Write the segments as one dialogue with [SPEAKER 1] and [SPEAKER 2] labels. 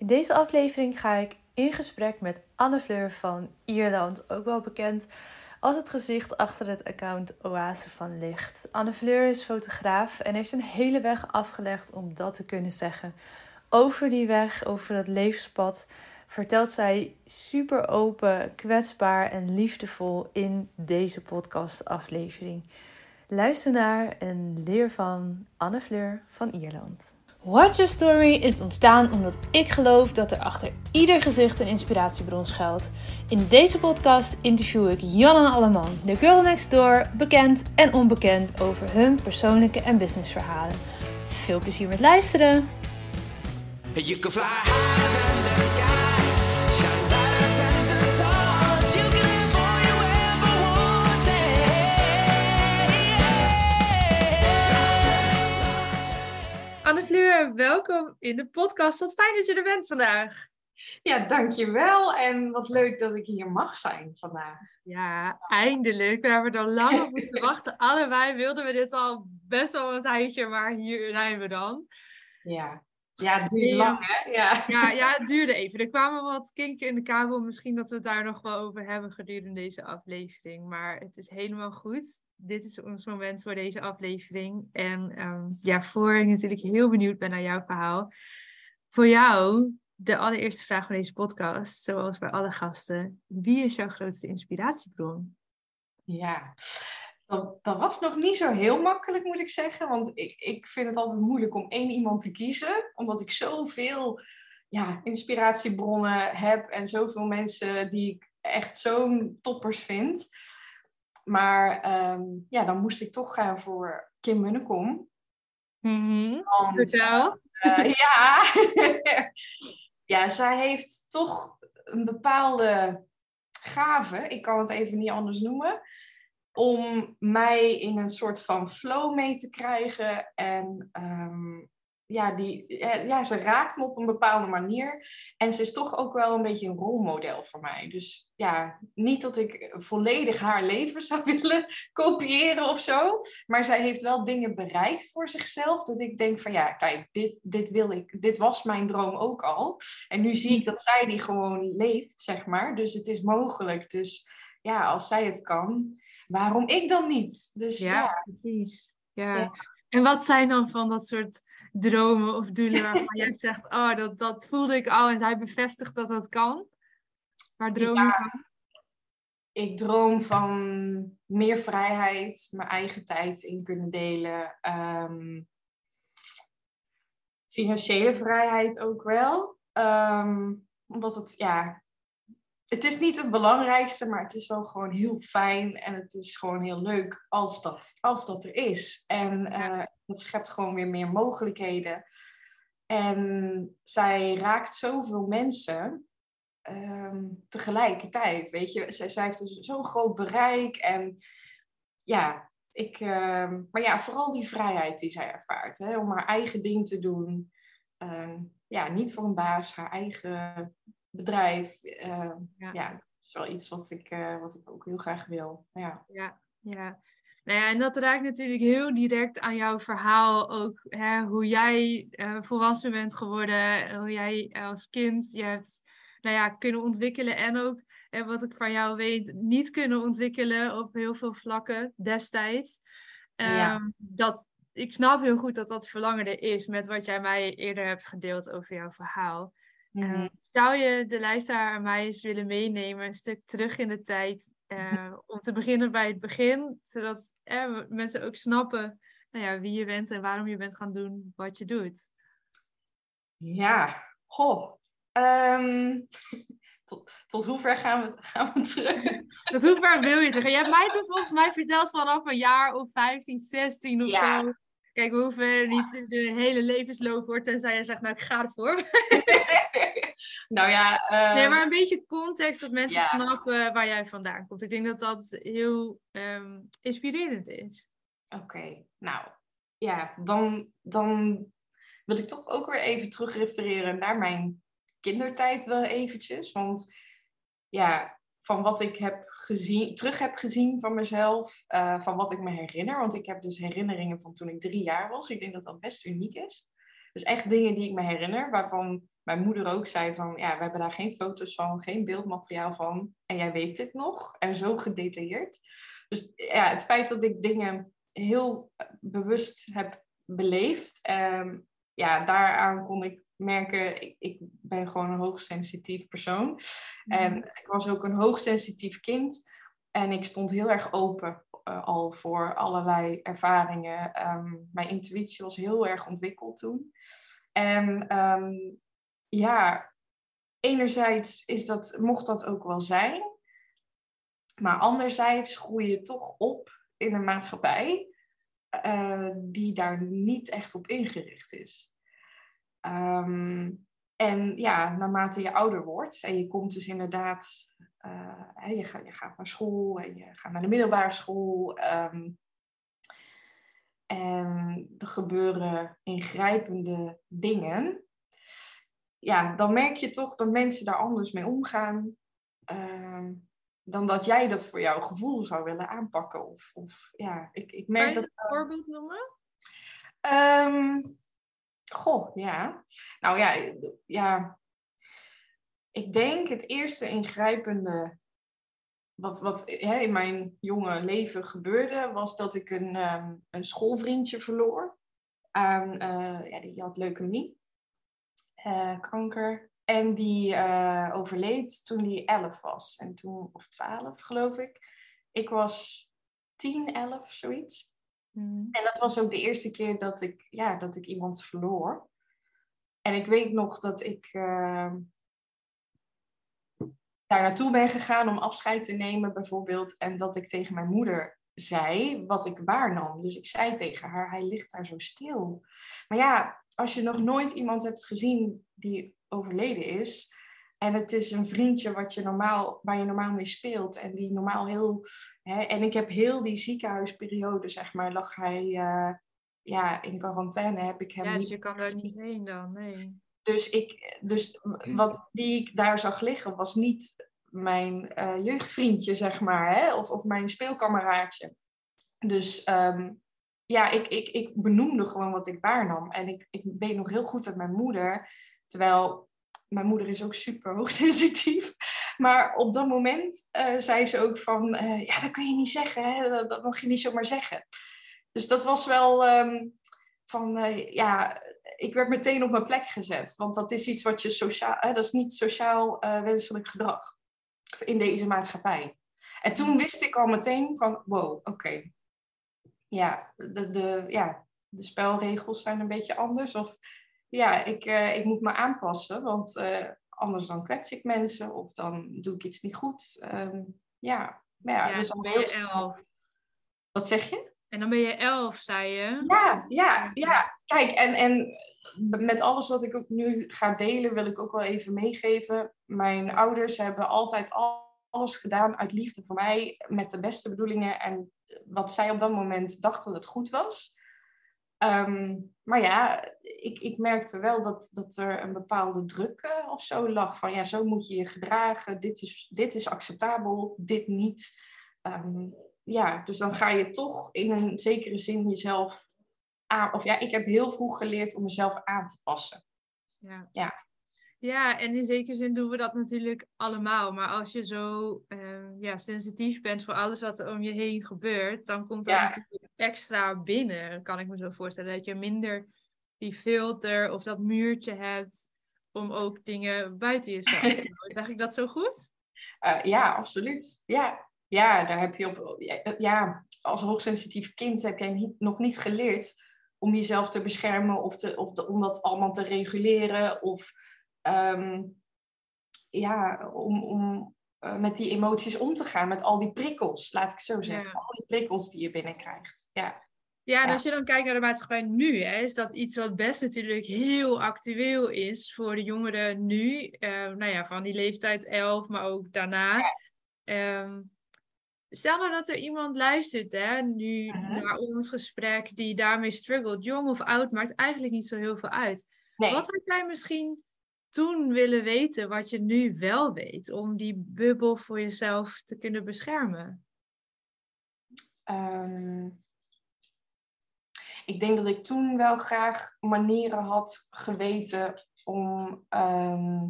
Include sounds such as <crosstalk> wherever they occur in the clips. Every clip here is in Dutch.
[SPEAKER 1] In deze aflevering ga ik in gesprek met Anne Fleur van Ierland, ook wel bekend als het gezicht achter het account Oase van Licht. Anne Fleur is fotograaf en heeft een hele weg afgelegd om dat te kunnen zeggen. Over die weg, over dat levenspad, vertelt zij super open, kwetsbaar en liefdevol in deze podcastaflevering. Luister naar en leer van Anne Fleur van Ierland. Watch Your Story is ontstaan omdat ik geloof dat er achter ieder gezicht een inspiratiebron schuilt. In deze podcast interview ik Janne Alleman, de girl next door, bekend en onbekend over hun persoonlijke en businessverhalen. Veel plezier met luisteren! Wanted. Anne Fleur, welkom in de podcast. Wat fijn dat je er bent vandaag.
[SPEAKER 2] Ja, dankjewel. En wat leuk dat ik hier mag zijn vandaag.
[SPEAKER 1] Ja, eindelijk. We hebben er lang op moeten <laughs> wachten. Allebei wilden we dit al best wel een tijdje, maar hier zijn we dan.
[SPEAKER 2] Ja, ja, het duurde lang, hè? Ja.
[SPEAKER 1] Ja, ja, het duurde even. Er kwamen wat kinken in de kabel. Misschien dat we het daar nog wel over hebben gedurende deze aflevering. Maar het is helemaal goed. Dit is ons moment voor deze aflevering. En um, ja, voor ik natuurlijk heel benieuwd ben naar jouw verhaal. Voor jou, de allereerste vraag van deze podcast, zoals bij alle gasten. Wie is jouw grootste inspiratiebron?
[SPEAKER 2] Ja, dat, dat, was nog niet zo heel makkelijk, moet ik zeggen. Want ik, ik vind het altijd moeilijk om één iemand te kiezen. Omdat ik zoveel ja, inspiratiebronnen heb en zoveel mensen die ik echt zo'n toppers vind. Maar um, ja, dan moest ik toch gaan voor Kim Munnekom.
[SPEAKER 1] Want, uh, <laughs>
[SPEAKER 2] ja. ja, zij heeft toch een bepaalde gave. Ik kan het even niet anders noemen om mij in een soort van flow mee te krijgen. En um, ja, die, ja, ze raakt me op een bepaalde manier. En ze is toch ook wel een beetje een rolmodel voor mij. Dus ja, niet dat ik volledig haar leven <laughs> zou willen kopiëren of zo. Maar zij heeft wel dingen bereikt voor zichzelf. Dat ik denk van ja, kijk, dit, dit wil ik. Dit was mijn droom ook al. En nu zie ik dat zij die gewoon leeft, zeg maar. Dus het is mogelijk. Dus ja, als zij het kan, waarom ik dan niet? Dus ja,
[SPEAKER 1] precies. Ja. En wat zijn dan van dat soort dromen of doelen waarvan jij <laughs> zegt, oh, dat, dat voelde ik al en zij bevestigt dat dat kan? Waar droom je van?
[SPEAKER 2] Ik droom van meer vrijheid, mijn eigen tijd in kunnen delen. Um, financiële vrijheid ook wel. Um, omdat het, ja, het is niet het belangrijkste, maar het is wel gewoon heel fijn en het is gewoon heel leuk als dat, als dat er is. En uh, dat schept gewoon weer meer mogelijkheden. En zij raakt zoveel mensen um, tegelijkertijd, weet je. Zij, zij heeft dus zo'n groot bereik en ja, ik, uh, maar ja, vooral die vrijheid die zij ervaart, hè, om haar eigen ding te doen. Uh, ja, niet voor een baas, haar eigen bedrijf. Uh, ja. ja. dat is wel iets wat ik, uh, wat ik ook heel graag wil. Ja.
[SPEAKER 1] ja, ja. Nou ja, en dat raakt natuurlijk heel direct aan jouw verhaal ook. Hè, hoe jij uh, volwassen bent geworden, hoe jij als kind je hebt nou ja, kunnen ontwikkelen. En ook, wat ik van jou weet, niet kunnen ontwikkelen op heel veel vlakken destijds. Ja. Um, dat, ik snap heel goed dat dat verlangen er is met wat jij mij eerder hebt gedeeld over jouw verhaal. Mm-hmm. Uh, zou je de luisteraar en mij eens willen meenemen, een stuk terug in de tijd, uh, <laughs> om te beginnen bij het begin, zodat uh, mensen ook snappen nou ja, wie je bent en waarom je bent gaan doen wat je doet?
[SPEAKER 2] Ja, goh. Um, <laughs> tot, tot hoever gaan we, gaan we terug? <laughs>
[SPEAKER 1] tot hoever wil je terug? Je hebt mij toen volgens mij verteld vanaf een jaar of 15, 16 of ja. zo. Kijk, we hoeven niet de hele levensloop hoor, tenzij je zegt, nou ik ga ervoor.
[SPEAKER 2] Nou ja.
[SPEAKER 1] Nee, maar een beetje context dat mensen ja. snappen waar jij vandaan komt. Ik denk dat dat heel um, inspirerend is.
[SPEAKER 2] Oké, okay. nou ja, dan, dan wil ik toch ook weer even terugrefereren naar mijn kindertijd wel eventjes. Want ja, van wat ik heb gezien, terug heb gezien van mezelf, uh, van wat ik me herinner. Want ik heb dus herinneringen van toen ik drie jaar was. Ik denk dat dat best uniek is. Dus echt dingen die ik me herinner, waarvan mijn moeder ook zei van, ja, we hebben daar geen foto's van, geen beeldmateriaal van. En jij weet dit nog. En zo gedetailleerd. Dus ja, het feit dat ik dingen heel bewust heb beleefd, um, ja, daaraan kon ik merken, ik, ik ben gewoon een hoogsensitief persoon. En mhm. ik was ook een hoogsensitief kind. En ik stond heel erg open uh, al voor allerlei ervaringen. Um, mijn intuïtie was heel erg ontwikkeld toen. En um, ja, enerzijds is dat, mocht dat ook wel zijn. Maar anderzijds groei je toch op in een maatschappij uh, die daar niet echt op ingericht is. Um, en ja, naarmate je ouder wordt en je komt dus inderdaad, uh, je, gaat, je gaat naar school en je gaat naar de middelbare school. Um, en er gebeuren ingrijpende dingen. Ja, dan merk je toch dat mensen daar anders mee omgaan. Uh, dan dat jij dat voor jouw gevoel zou willen aanpakken. Of, of ja, ik, ik merk
[SPEAKER 1] kan je dat. Een voorbeeld noemen?
[SPEAKER 2] Um, Goh, ja. Nou ja, ja. Ik denk het eerste ingrijpende wat, wat hè, in mijn jonge leven gebeurde, was dat ik een, um, een schoolvriendje verloor. Aan, uh, ja, die had leukemie, uh, kanker. En die uh, overleed toen hij 11 was. En toen, of 12 geloof ik. Ik was 10, 11, zoiets. Mm. En dat was ook de eerste keer dat ik, ja, dat ik iemand verloor. En ik weet nog dat ik uh, daar naartoe ben gegaan om afscheid te nemen, bijvoorbeeld. En dat ik tegen mijn moeder zei wat ik waarnam. Dus ik zei tegen haar: hij ligt daar zo stil. Maar ja, als je nog nooit iemand hebt gezien die overleden is, en het is een vriendje wat je normaal, waar je normaal mee speelt. En die normaal heel. Hè, en ik heb heel die ziekenhuisperiode, zeg maar, lag hij. Uh, ja, in quarantaine heb ik hem
[SPEAKER 1] ja, dus je kan daar niet heen dan, nee.
[SPEAKER 2] Dus, ik, dus wat die ik daar zag liggen was niet mijn uh, jeugdvriendje, zeg maar, hè? Of, of mijn speelkameraadje. Dus um, ja, ik, ik, ik benoemde gewoon wat ik waarnam. En ik, ik weet nog heel goed dat mijn moeder, terwijl mijn moeder is ook super hoogsensitief. <laughs> Maar op dat moment uh, zei ze ook van, uh, ja, dat kun je niet zeggen, hè? Dat, dat, mag je niet zomaar zeggen. Dus dat was wel um, van, uh, ja, ik werd meteen op mijn plek gezet. Want dat is iets wat je sociaal, dat is niet sociaal wenselijk gedrag in deze maatschappij. En toen wist ik al meteen van, wow, oké. Ja, de, de, ja, de spelregels zijn een beetje anders. Of ja, ik, uh, ik moet me aanpassen, want uh, anders dan kwets ik mensen of dan doe ik iets niet goed. Um, ja, maar ja,
[SPEAKER 1] ja dus dan ben je elf.
[SPEAKER 2] Wat zeg je?
[SPEAKER 1] En dan ben je elf, zei je?
[SPEAKER 2] Ja, ja, ja. Kijk, en, en met alles wat ik ook nu ga delen, wil ik ook wel even meegeven. Mijn ouders hebben altijd alles gedaan uit liefde voor mij, met de beste bedoelingen en wat zij op dat moment dachten dat het goed was. Um, maar ja, ik, ik merkte wel dat, dat er een bepaalde druk uh, of zo lag. Van ja, zo moet je je gedragen. Dit is, dit is acceptabel, dit niet. Um, ja, dus dan ga je toch in een zekere zin jezelf aan. Of ja, ik heb heel vroeg geleerd om mezelf aan te passen.
[SPEAKER 1] Ja.
[SPEAKER 2] ja.
[SPEAKER 1] Ja, en in zekere zin doen we dat natuurlijk allemaal. Maar als je zo uh, ja, sensitief bent voor alles wat er om je heen gebeurt, dan komt dat natuurlijk extra binnen. Kan ik me zo voorstellen dat je minder die filter of dat muurtje hebt om ook dingen buiten jezelf te <laughs> doen. Zeg ik dat zo goed?
[SPEAKER 2] Uh, ja, absoluut. Ja. ja, daar heb je op. Ja, als hoogsensitief kind heb jij niet, nog niet geleerd om jezelf te beschermen of, te, of om dat allemaal te reguleren. Of um, ja, om, om uh, met die emoties om te gaan, met al die prikkels, laat ik zo zeggen. Al die prikkels die je binnenkrijgt. Ja.
[SPEAKER 1] Ja, en als je dan kijkt naar de maatschappij nu, hè, is dat iets wat best natuurlijk heel actueel is voor de jongeren nu. Uh, nou ja, van die leeftijd 11, maar ook daarna. Ja. Um, stel nou dat er iemand luistert hè, nu uh -huh. naar ons gesprek die daarmee struggelt, jong of oud, maakt eigenlijk niet zo heel veel uit. Nee. Wat had jij misschien toen willen weten wat je nu wel weet, om die bubbel voor jezelf te kunnen beschermen?
[SPEAKER 2] Um, ik denk dat ik toen wel graag manieren had geweten om ehm,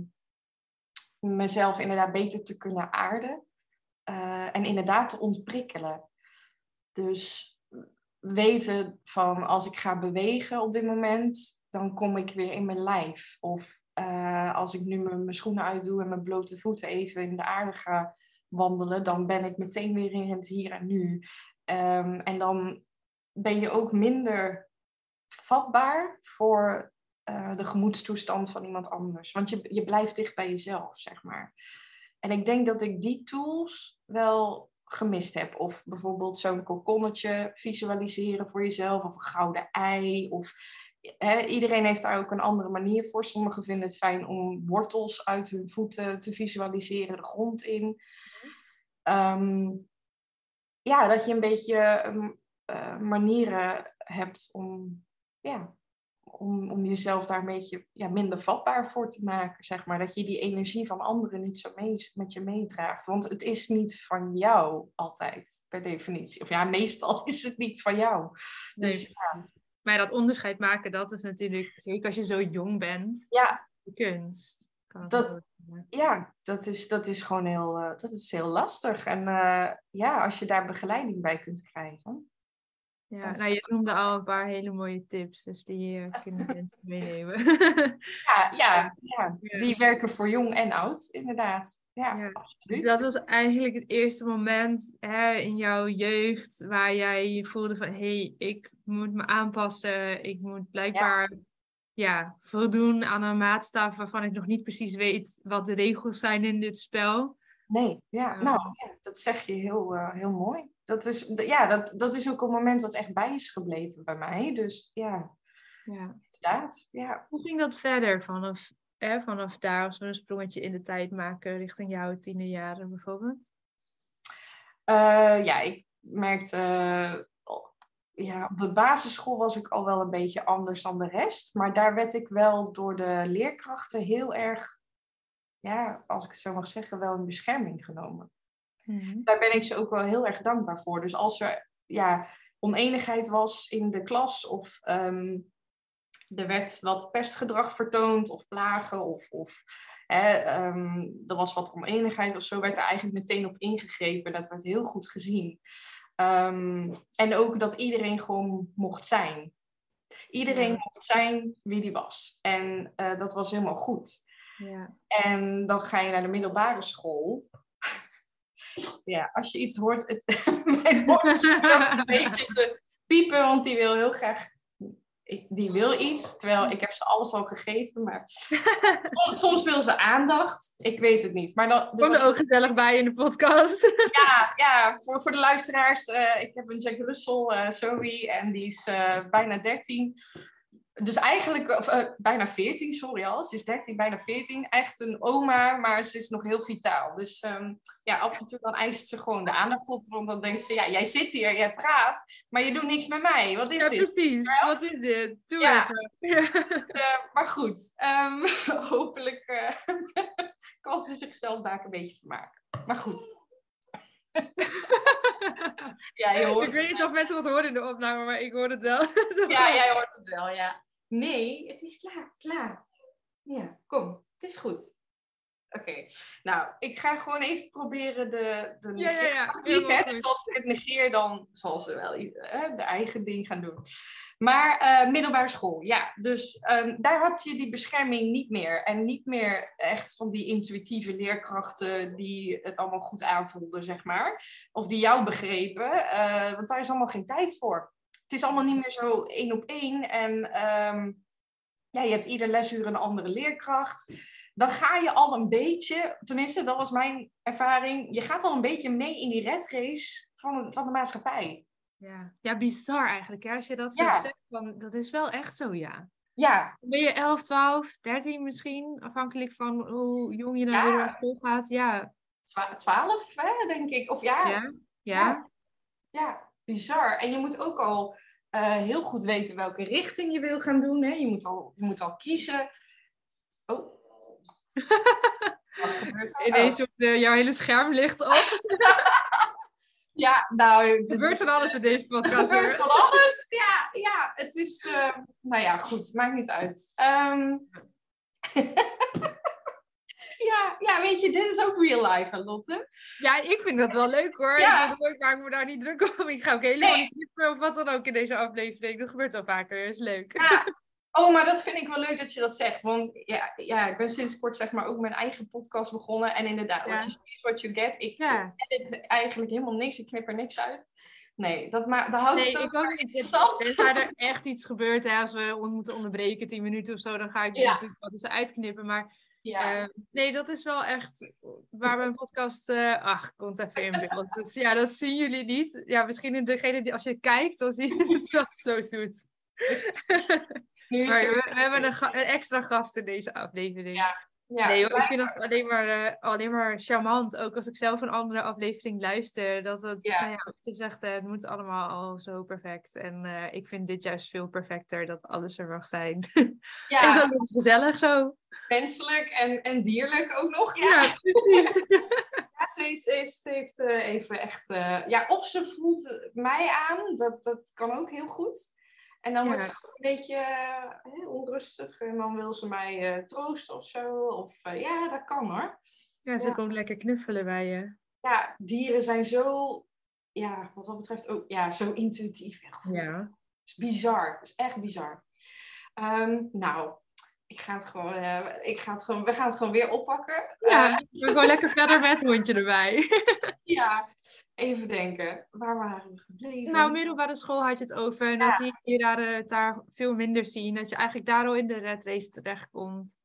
[SPEAKER 2] mezelf inderdaad beter te kunnen aarden. Eh, en inderdaad te ontprikkelen. Dus weten van als ik ga bewegen op dit moment, dan kom ik weer in mijn lijf. Of eh, als ik nu mijn, schoenen uitdoe en mijn blote voeten even in de aarde ga wandelen, dan ben ik meteen weer in het hier en nu. Ehm, en dan ben je ook minder vatbaar voor uh, de gemoedstoestand van iemand anders. Want je, je blijft dicht bij jezelf, zeg maar. En ik denk dat ik die tools wel gemist heb. Of bijvoorbeeld zo'n kokonnetje visualiseren voor jezelf, of een gouden ei. Of iedereen heeft daar ook een andere manier voor. Sommigen vinden het fijn om wortels uit hun voeten te visualiseren, de grond in. Ehm, ja, dat je een beetje uh, manieren hebt om, ja, om, om jezelf daar een beetje ja, minder vatbaar voor te maken, zeg maar. Dat je die energie van anderen niet zo mee, met je meedraagt. Want het is niet van jou altijd, per definitie. Of ja, meestal <laughs> is het niet van jou.
[SPEAKER 1] Nee. Dus, ja. Maar dat onderscheid maken, dat is natuurlijk, zeker als je zo jong bent,
[SPEAKER 2] ja.
[SPEAKER 1] kunst.
[SPEAKER 2] Dat, ja, dat is, dat is gewoon heel, uh, dat is heel lastig. En uh, ja, als je daar begeleiding bij kunt krijgen.
[SPEAKER 1] Ja, nou, je noemde al een paar hele mooie tips, dus die uh, kunnen mensen <laughs> meenemen.
[SPEAKER 2] ja, <laughs> ja, ja, die werken voor jong en oud, inderdaad. Ja, ja, absoluut.
[SPEAKER 1] Dat was eigenlijk het eerste moment hè, in jouw jeugd waar jij je voelde van, hé, hey, ik moet me aanpassen, ik moet blijkbaar ja. voldoen aan een maatstaf waarvan ik nog niet precies weet wat de regels zijn in dit spel.
[SPEAKER 2] Nee, ja, nou, ja, dat zeg je heel, uh, heel mooi dat is, ja, dat, dat is ook een moment wat echt bij is gebleven bij mij. Dus ja, ja. inderdaad. Ja.
[SPEAKER 1] Hoe ging dat verder vanaf, hè, vanaf daar, als we een sprongetje in de tijd maken richting jouw jaren bijvoorbeeld?
[SPEAKER 2] Uh, ja, ik merkte, uh, ja, op de basisschool was ik al wel een beetje anders dan de rest. Maar daar werd ik wel door de leerkrachten heel erg, ja, als ik het zo mag zeggen, wel in bescherming genomen. Mhm. Daar ben ik ze ook wel heel erg dankbaar voor. Dus als er ja, oneenigheid was in de klas of ehm, er werd wat pestgedrag vertoond of plagen of, of hè, ehm, er was wat oneenigheid of zo, werd er eigenlijk meteen op ingegrepen. Dat werd heel goed gezien. Ehm, en ook dat iedereen gewoon mocht zijn. Iedereen mocht zijn wie die was. En uh, dat was helemaal goed. Ja. En dan ga je naar de middelbare school <laughs> ja, als je iets hoort, het, <laughs> mijn hoort een beetje te piepen, want die wil heel graag, die wil iets, terwijl ik heb ze alles al gegeven, maar <laughs> soms, soms wil ze aandacht, ik weet het niet. Maar dan,
[SPEAKER 1] dus Kom er ook gezellig bij in de podcast.
[SPEAKER 2] ja, ja voor, voor de luisteraars, uh, ik heb een Jack Russell, uh, Zoe, en die is uh, bijna 13 dus eigenlijk, of, uh, bijna 14, sorry al. Ze is 13, bijna 14. Echt een oma, maar ze is nog heel vitaal. Dus um, ja, af en toe dan eist ze gewoon de aandacht op. Want dan denkt ze, ja, jij zit hier, jij praat, maar je doet niks met mij. Wat is
[SPEAKER 1] ja,
[SPEAKER 2] dit?
[SPEAKER 1] precies. Wat is dit? Doe ja. even.
[SPEAKER 2] uh, maar goed, um, <laughs> hopelijk uh, <laughs> kan ze zichzelf daar een beetje vermaken. Maar goed. <laughs>
[SPEAKER 1] ja, je hoort ik weet niet of mensen wat horen in de opname, maar ik hoor het wel.
[SPEAKER 2] ja, jij hoort het wel, ja. Nee, het is klaar, klaar. Ja, kom, het is goed. Oké, nou, ik ga gewoon even proberen de, de
[SPEAKER 1] ja, ja, ja.
[SPEAKER 2] Hè? Dus als ik het negeer, dan zal ze wel hè, de eigen ding gaan doen. Maar uh, middelbare school, ja. Dus um, daar had je die bescherming niet meer. En niet meer echt van die intuïtieve leerkrachten die het allemaal goed aanvoelden, zeg maar. Of die jou begrepen. Uh, want daar is allemaal geen tijd voor het is allemaal niet meer zo één op één. En um, ja, je hebt ieder lesuur een andere leerkracht. Dan ga je al een beetje, tenminste, dat was mijn ervaring. Je gaat al een beetje mee in die red race van, van de maatschappij.
[SPEAKER 1] Ja. ja, bizar eigenlijk. Als je dat zo zegt, dan dat is wel echt zo, ja.
[SPEAKER 2] Ja.
[SPEAKER 1] Ben je 11, 12, 13 misschien, afhankelijk van hoe jong je naar ja. de school gaat? Ja.
[SPEAKER 2] 12, hè, denk ik. Of ja.
[SPEAKER 1] Ja. ja.
[SPEAKER 2] ja bizar. En je moet ook al uh, heel goed weten welke richting je wil gaan doen. Hè? Je, moet al, je moet al kiezen. Oh.
[SPEAKER 1] Wat gebeurt er? Ineens oh. op de, jouw hele scherm ligt op. <laughs>
[SPEAKER 2] ja, nou...
[SPEAKER 1] Er gebeurt van alles in deze podcast.
[SPEAKER 2] Er gebeurt van alles, ja. ja, het is... Uh, nou ja, goed. Maakt niet uit. Um... <laughs> ja, ja, weet je, dit is ook real life, Lotte?
[SPEAKER 1] Ja, ik vind dat wel leuk hoor. Ja. Ik, maak me daar niet druk om. Ik ga ook helemaal nee. niet knippen of wat dan ook in deze aflevering. Dat gebeurt al vaker. Dat is leuk.
[SPEAKER 2] Ja. Oh, maar dat vind ik wel leuk dat je dat zegt. Want ja, ja ik ben sinds kort zeg maar ook mijn eigen podcast begonnen. En inderdaad, ja. what you see is what you get. Ik ja. edit eigenlijk helemaal niks. Ik knip er niks uit. Nee, dat, maar, dat houdt nee, het ook niet interessant.
[SPEAKER 1] Als er echt iets gebeurt, hè, als we moeten onderbreken, tien minuten of zo, dan ga ik ja. natuurlijk wat eens uitknippen. Maar ja. Uh, nee, dat is wel echt waar mijn podcast. Uh, ach, komt even in beeld. Dus ja, dat zien jullie niet. Ja, misschien in degene die als je kijkt, dan zie je <laughs> het wel zo zoet. Nu maar we, we, hebben een, een, extra gast in deze aflevering. Ja. Ja, nee, ik vind dat alleen maar, uh, alleen maar charmant. Ook als ik zelf een andere aflevering luister. Dat het, ja. Nou ja, je zegt, het moet allemaal al zo perfect. En uh, ik vind dit juist veel perfecter, dat alles er mag zijn. <laughs> Ja. en zo is gezellig zo.
[SPEAKER 2] Menselijk en, en dierlijk ook nog. Ja, ja precies. <laughs> ja, ze, ze heeft even echt... ja, of ze voelt mij aan, dat, dat kan ook heel goed. En dan wordt ze ook een beetje hè, onrustig en dan wil ze mij uh, troosten of zo. Of uh, ja, dat kan hoor.
[SPEAKER 1] Ja, ze ja. komt lekker knuffelen bij je.
[SPEAKER 2] Ja, dieren zijn zo, ja, wat dat betreft ook, ja, zo intuïtief. Ja. Het is bizar, het is echt bizar. Um, nou, ik ga het gewoon, uh, ik ga het gewoon, we gaan het gewoon weer oppakken.
[SPEAKER 1] Ja, we gaan gewoon lekker verder met hondje erbij. <laughs>
[SPEAKER 2] ja, Even denken, waar waren we gebleven?
[SPEAKER 1] Nou, middelbare school had je het over. En dat die leraren het daar veel minder zien. Dat je eigenlijk daar al in de red race terechtkomt.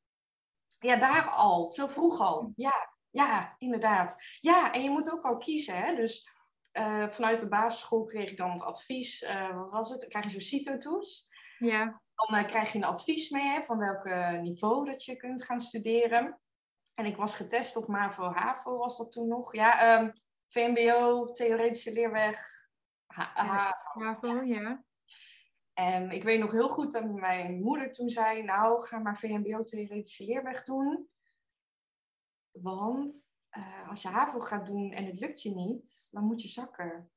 [SPEAKER 2] Ja, daar al. Zo vroeg al. Ja, ja, inderdaad. Ja, en je moet ook al kiezen. Hè? Dus uh, vanuit de basisschool kreeg ik dan het advies. Wat was het? Dan krijg je zo'n CITO-toets.
[SPEAKER 1] Ja.
[SPEAKER 2] Dan uh, krijg je een advies mee hè, van welk niveau dat je kunt gaan studeren. En ik was getest op MAVO-HAVO, was dat toen nog. Ja, um, VMBO, theoretische leerweg,
[SPEAKER 1] HAVO, ja.
[SPEAKER 2] En ik weet nog heel goed dat mijn moeder toen zei, nou ga maar VMBO theoretische leerweg doen. Want uh, als je HAVO gaat doen en het lukt je niet, dan moet je zakken.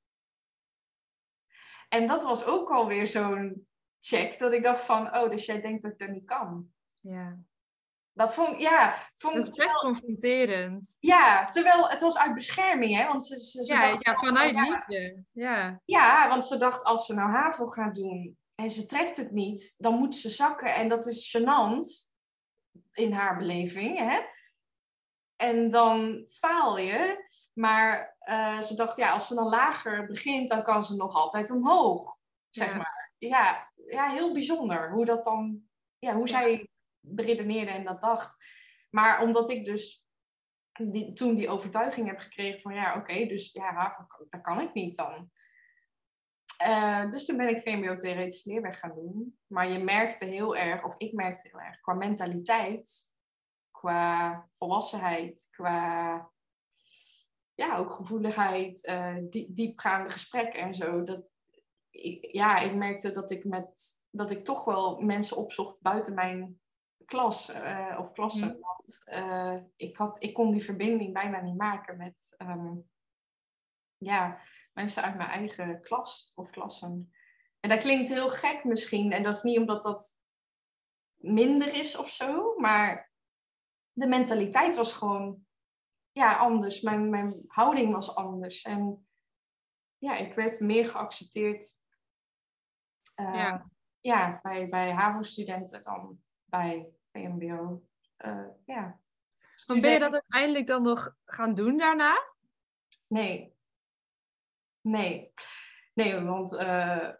[SPEAKER 2] En dat was ook alweer zo'n check, dat ik dacht van, oh, dus jij denkt dat ik dat niet kan.
[SPEAKER 1] Ja.
[SPEAKER 2] Dat vond, ja, vond
[SPEAKER 1] dat is best confronterend.
[SPEAKER 2] Ja, terwijl het was uit bescherming, hè? Want ze, ze,
[SPEAKER 1] ja, dacht, ja, vanuit oh, liefde. Ja.
[SPEAKER 2] ja, want ze dacht als ze nou HAVO gaat doen en ze trekt het niet, dan moet ze zakken. En dat is gênant in haar beleving, hè? En dan faal je. Maar uh, ze dacht, ja, als ze dan lager begint, dan kan ze nog altijd omhoog. Zeg maar. Ja, ja, heel bijzonder hoe dat dan, ja, hoe zij beredeneerde en dat dacht. Maar omdat ik dus die, toen die overtuiging heb gekregen van ja, oké, dus ja, dat kan ik niet dan. Uh, dus toen ben ik VMBO theoretische leerweg gaan doen. Maar je merkte heel erg, of ik merkte heel erg, qua mentaliteit, qua volwassenheid, qua ja, ook gevoeligheid, uh, die, diepgaande gesprekken en zo. Dat, ik, ja, ik merkte dat ik met dat ik toch wel mensen opzocht buiten mijn klas uh, of klassen. Mm. Want uh, ik, had, ik kon die verbinding bijna niet maken met um, ja, mensen uit mijn eigen klas of klassen. En dat klinkt heel gek misschien. En dat is niet omdat dat minder is of zo. Maar de mentaliteit was gewoon ja, anders. Mijn, mijn houding was anders. En ja, ik werd meer geaccepteerd uh, ja. Ja, bij, bij HAVO-studenten dan bij VMBO. Uh, ja.
[SPEAKER 1] Maar ben je dat uiteindelijk dan nog gaan doen daarna?
[SPEAKER 2] Nee. Nee. Nee, want uh,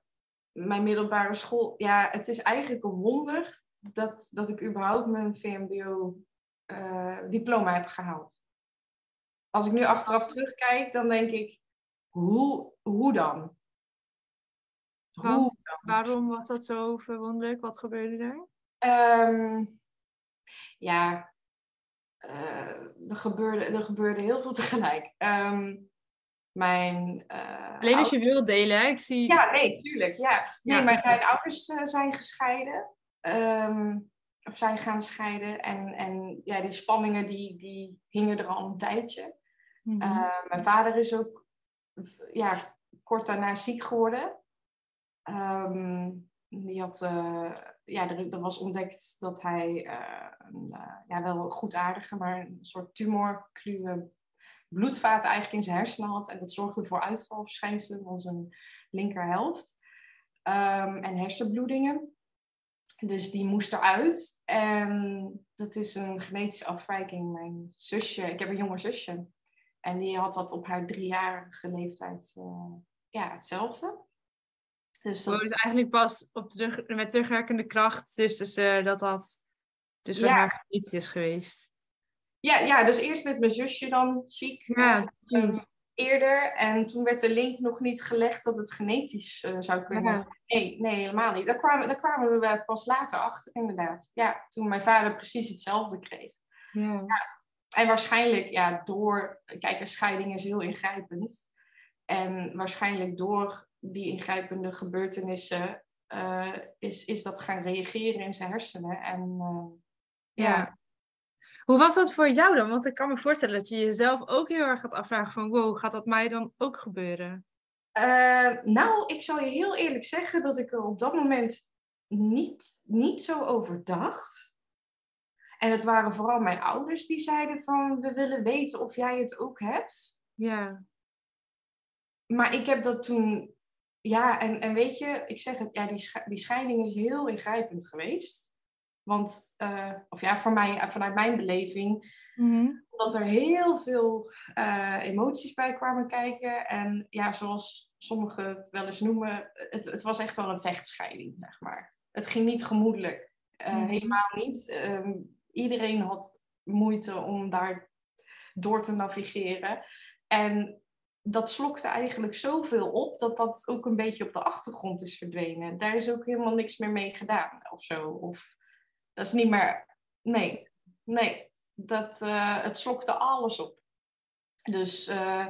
[SPEAKER 2] mijn middelbare school... Ja, het is eigenlijk een wonder dat, dat ik überhaupt mijn VMBO-diploma heb gehaald. Als ik nu achteraf terugkijk, dan denk ik... Hoe, hoe dan?
[SPEAKER 1] Want, waarom was dat zo verwonderlijk? Wat gebeurde er?
[SPEAKER 2] Um, ja, uh, er, gebeurde, er gebeurde heel veel <laughs> tegelijk. Um, mijn, uh,
[SPEAKER 1] Alleen als je wil delen? Ik zie...
[SPEAKER 2] Ja, nee, tuurlijk. Ja. Nee, ja. mijn, mijn ouders uh, zijn gescheiden. Um, of zijn gaan scheiden. En, en ja, die spanningen die, die hingen er al een tijdje. Mm -hmm. uh, mijn vader is ook ja, kort daarna ziek geworden. Um, die had, uh, ja, er, was ontdekt dat hij een, ja, wel goedaardige, maar een soort tumorkluwe bloedvaten eigenlijk in zijn hersenen had. En dat zorgde voor uitvalverschijnselen van zijn linkerhelft. Um, en hersenbloedingen. Dus die moest eruit. En dat is een genetische afwijking. Mijn zusje, ik heb een jonge zusje. En die had dat op haar driejarige leeftijd uh, ja, hetzelfde.
[SPEAKER 3] Dus dat is eigenlijk pas op terug, met terugwerkende kracht. Dus, dus uh, dat dat dus ja. haar iets is geweest.
[SPEAKER 2] Ja, ja, dus eerst met mijn zusje dan ziek. Ja, um, eerder. En toen werd de link nog niet gelegd dat het genetisch uh, zou kunnen. Ja. Nee, nee, helemaal niet. Daar kwamen, daar kwamen we pas later achter, inderdaad. Ja, toen mijn vader precies hetzelfde kreeg. Ja. ja. En waarschijnlijk, ja, door... Kijk, een scheiding is heel ingrijpend. En waarschijnlijk door die ingrijpende gebeurtenissen... Uh, is, is dat gaan reageren in zijn hersenen. En uh,
[SPEAKER 3] ja. Hoe was dat voor jou dan? Want ik kan me voorstellen dat je jezelf ook heel erg gaat afvragen van wow, gaat dat mij dan ook gebeuren?
[SPEAKER 2] Uh, nou, ik zal je heel eerlijk zeggen dat ik er op dat moment niet, niet zo over dacht. En het waren vooral mijn ouders die zeiden van we willen weten of jij het ook hebt. Ja. Maar ik heb dat toen, ja, en, en weet je, ik zeg het, ja, die, die scheiding is heel ingrijpend geweest. Want, uh, of ja, voor mij, vanuit mijn beleving, mm omdat er heel veel uh, emoties bij kwamen kijken. En ja, zoals sommigen het wel eens noemen, het, het was echt wel een vechtscheiding, zeg maar. Het ging niet gemoedelijk. Uh, mm Helemaal niet. Um, iedereen had moeite om daar door te navigeren. En dat slokte eigenlijk zoveel op dat dat ook een beetje op de achtergrond is verdwenen. Daar is ook helemaal niks meer mee gedaan of zo. Of dat is niet meer. Nee, nee. Dat, uh, het slokte alles op. Dus uh,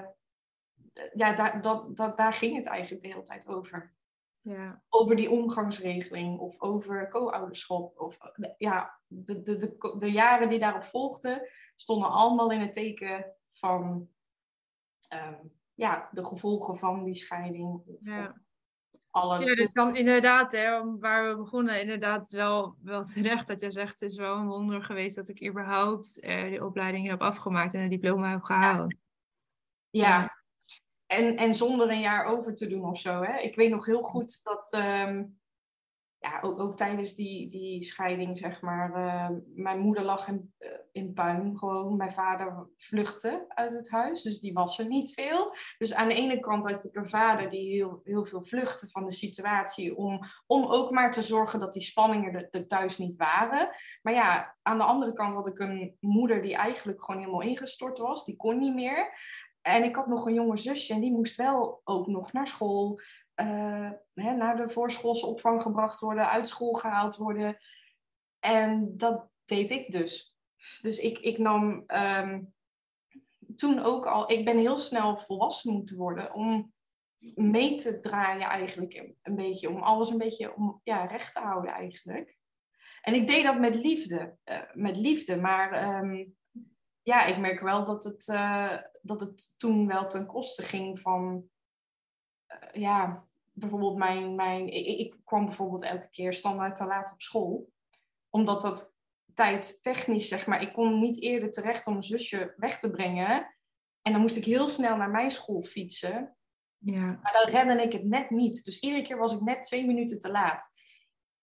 [SPEAKER 2] ja, dat, daar ging het eigenlijk de hele tijd over. Ja. Over die omgangsregeling of over co-ouderschap. Of, ja, de, de, de, de jaren die daarop volgden stonden allemaal in het teken van um, ja, de gevolgen van die scheiding. Of, ja
[SPEAKER 3] alles. Ja, dus dan inderdaad, hè, waar we begonnen, inderdaad wel, wel terecht dat je zegt, het is wel een wonder geweest dat ik überhaupt uh, die opleiding heb afgemaakt en een diploma heb gehaald.
[SPEAKER 2] Ja, ja. En, en zonder een jaar over te doen of zo. Hè? Ik weet nog heel goed dat um, ja, ook, ook tijdens die, die scheiding, zeg maar, uh, mijn moeder lag in, uh, in puin gewoon. Mijn vader vluchtte uit het huis, dus die was er niet veel. Dus aan de ene kant had ik een vader die heel, heel veel vluchtte van de situatie, om, om ook maar te zorgen dat die spanningen er, er thuis niet waren. Maar ja, aan de andere kant had ik een moeder die eigenlijk gewoon helemaal ingestort was, die kon niet meer. En ik had nog een jonge zusje en die moest wel ook nog naar school uh, hè, naar de voorschoolse opvang gebracht worden, uit school gehaald worden. En dat deed ik dus. Dus ik, ik nam um, toen ook al, ik ben heel snel volwassen moeten worden om mee te draaien eigenlijk een beetje, om alles een beetje om, ja, recht te houden eigenlijk. En ik deed dat met liefde, uh, met liefde, maar um, ja, ik merk wel dat het, uh, dat het toen wel ten koste ging van, ja, bijvoorbeeld mijn, mijn ik, ik, kwam bijvoorbeeld elke keer standaard te laat op school. Omdat dat tijd technisch, zeg maar, ik kon niet eerder terecht om mijn zusje weg te brengen. En dan moest ik heel snel naar mijn school fietsen. Ja. Maar dan redde ik het net niet. Dus iedere keer was ik net twee minuten te laat.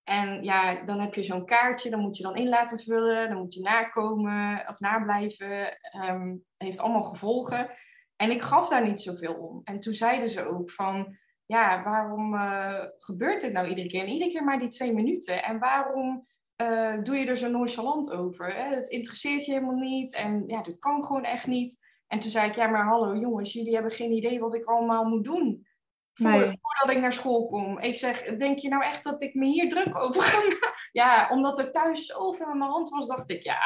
[SPEAKER 2] En ja, dan heb je zo'n kaartje, dan moet je dan in laten vullen, dan moet je nakomen of nablijven. Um, heeft allemaal gevolgen. En ik gaf daar niet zoveel om. En toen zeiden ze ook van, ja, waarom uh, gebeurt dit nou iedere keer? En iedere keer maar die twee minuten. En waarom uh, doe je er zo nonchalant over? Het interesseert je helemaal niet. En ja, dit kan gewoon echt niet. En toen zei ik, ja, maar hallo jongens, jullie hebben geen idee wat ik allemaal moet doen. Voor, Voordat ik naar school kom. Ik zeg, denk je nou echt dat ik me hier druk over ga <laughs> Ja, omdat er thuis zoveel aan de hand was, dacht ik, ja,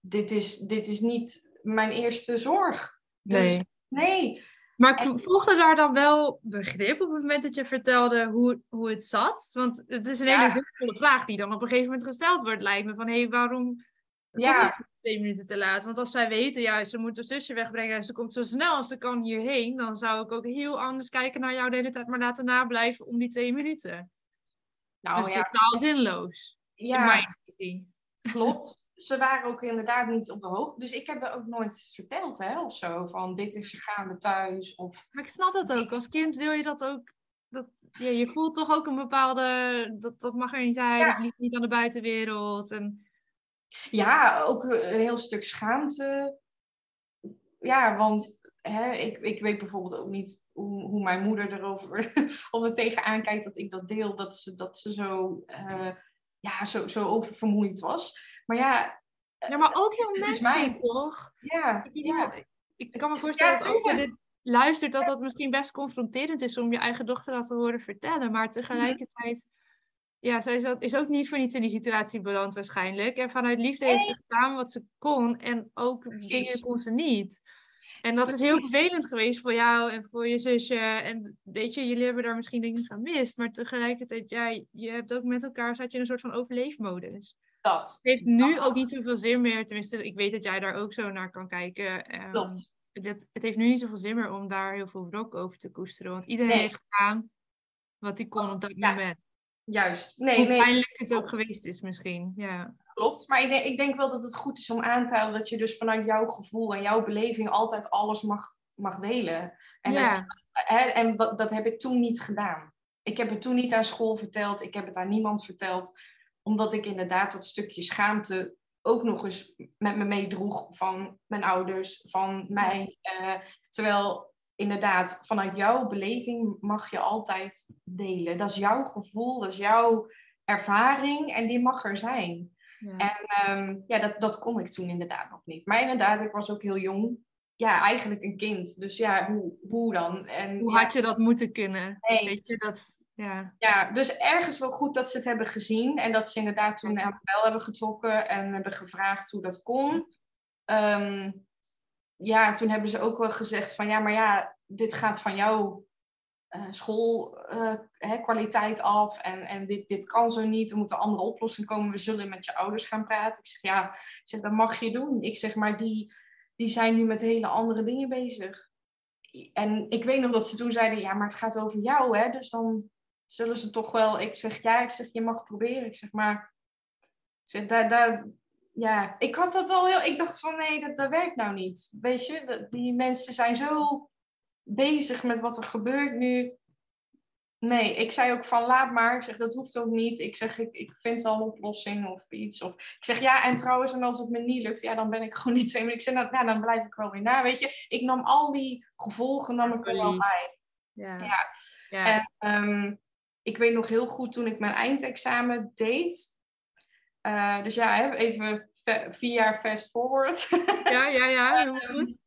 [SPEAKER 2] dit is, dit is niet mijn eerste zorg. Dus, nee. nee.
[SPEAKER 3] Maar en... volgde daar dan wel begrip op het moment dat je vertelde hoe, hoe het zat? Want het is een hele zinvolle vraag die dan op een gegeven moment gesteld wordt, lijkt me. Van, hé, hey, waarom ja. twee minuten te laat? Want als zij weten, ja, ze moet haar zusje wegbrengen en ze komt zo snel als ze kan hierheen, dan zou ik ook heel anders kijken naar jou de hele tijd maar laten nablijven om die twee minuten.
[SPEAKER 2] Nou
[SPEAKER 1] dus
[SPEAKER 2] ja,
[SPEAKER 1] totaal zinloos. in
[SPEAKER 2] ja klopt. Ze waren ook inderdaad niet op de hoogte. Dus ik heb er ook nooit verteld, hè, of zo. Van dit is gaande thuis. Of
[SPEAKER 1] Maar ik snap dat ook. Als kind wil je dat ook. Dat, ja, je voelt toch ook een bepaalde. Dat, dat mag er niet zijn.
[SPEAKER 2] Ja.
[SPEAKER 1] Dat ligt niet aan de buitenwereld. En,
[SPEAKER 2] Ja, ook een heel stuk schaamte. Ja, want hè, ik, ik weet bijvoorbeeld ook niet hoe, hoe mijn moeder erover <laughs> of er tegenaan kijkt dat ik dat deel, dat ze, dat ze zo, eh, ja, zo, zo oververmoeid was. Maar ja,
[SPEAKER 1] ja, maar ook heel
[SPEAKER 2] Het is
[SPEAKER 1] menselijk,
[SPEAKER 2] mij.
[SPEAKER 1] toch?
[SPEAKER 2] ja,
[SPEAKER 1] Ja, ik kan me voorstellen dat ook dit luistert, dat dat misschien best confronterend is om je eigen dochter dat te horen vertellen. Maar tegelijkertijd, ja, zij is ook, is ook niet voor niets in die situatie beland waarschijnlijk. En vanuit liefde heeft ze gedaan wat ze kon en ook
[SPEAKER 2] Precies.
[SPEAKER 1] dingen kon ze niet. En dat is heel vervelend geweest voor jou en voor je zusje. En weet je, jullie hebben daar misschien dingen van mist. Maar tegelijkertijd, ja, je hebt ook met elkaar, zat je in een soort van overleefmodus.
[SPEAKER 2] dat.
[SPEAKER 1] Het heeft nu ook niet zoveel zin meer. Tenminste, ik weet dat jij daar ook zo naar kan kijken.
[SPEAKER 2] Klopt.
[SPEAKER 1] het, het heeft nu niet zoveel zin meer om daar heel veel wrok over te koesteren. Want iedereen
[SPEAKER 2] Nee.
[SPEAKER 1] heeft gedaan wat hij kon op dat
[SPEAKER 2] Ja.
[SPEAKER 1] moment.
[SPEAKER 2] Juist. Nee,
[SPEAKER 1] Hoe
[SPEAKER 2] nee,
[SPEAKER 1] pijnlijk het ook geweest is misschien. Ja.
[SPEAKER 2] klopt. Maar ik denk, ik denk wel dat het goed is om aan te halen dat je dus vanuit jouw gevoel en jouw beleving altijd alles mag, mag delen. En, dat
[SPEAKER 1] ja.
[SPEAKER 2] hè, en wat, dat heb ik toen niet gedaan. Ik heb het toen niet aan school verteld. Ik heb het aan niemand verteld. Omdat ik inderdaad dat stukje schaamte ook nog eens met me meedroeg van mijn ouders, van mij. Eh, terwijl inderdaad, vanuit jouw beleving mag je altijd delen. Dat is jouw gevoel, dat is jouw ervaring en die mag er zijn.
[SPEAKER 1] ja.
[SPEAKER 2] En ehm, ja, dat, dat kon ik toen inderdaad nog niet. Maar inderdaad, ik was ook heel jong. Ja, eigenlijk een kind. Dus ja, hoe, hoe dan? En,
[SPEAKER 1] Hoe
[SPEAKER 2] ja,
[SPEAKER 1] had je dat moeten kunnen?
[SPEAKER 2] Nee.
[SPEAKER 1] Weet je dat? Ja.
[SPEAKER 2] ja, dus ergens wel goed dat ze het hebben gezien. En dat ze inderdaad toen aan de bel hebben getrokken en hebben gevraagd hoe dat kon. Ehm, ja, toen hebben ze ook wel gezegd van ja, maar ja, dit gaat van jouw schoolkwaliteit af. En, en dit, dit kan zo niet. Er moet een andere oplossing komen. We zullen met je ouders gaan praten. Ik zeg ja, zeg, dat mag je doen. Ik zeg maar, die, die zijn nu met hele andere dingen bezig. En ik weet nog dat ze toen zeiden, ja, maar het gaat over jou, hè. Dus dan zullen ze toch wel... Ik zeg, ja, ik zeg, je mag proberen. Ik zeg, maar... Zeg, daar, daar, ja, ik had dat al heel... Ik dacht van, nee, dat, dat werkt nou niet. Weet je, die mensen zijn zo bezig met wat er gebeurt nu. Nee, ik zei ook van, laat maar. Ik zeg, dat hoeft ook niet. Ik zeg, ik, ik vind wel een oplossing of iets. Of, ik zeg, ja, en trouwens, en als het me niet lukt, ja, dan ben ik <laughs> gewoon niet twee minuten. Ik zeg, nou, ja, dan blijf ik wel weer na, weet je. Ik nam al die gevolgen nam ik er wel bij.
[SPEAKER 1] Ja.
[SPEAKER 2] Ja.
[SPEAKER 1] Ja.
[SPEAKER 2] En ehm, ik weet nog heel goed toen ik mijn eindexamen deed. Eh, dus ja, even ve- vier jaar fast forward. <laughs>
[SPEAKER 1] ja, ja, ja, heel goed.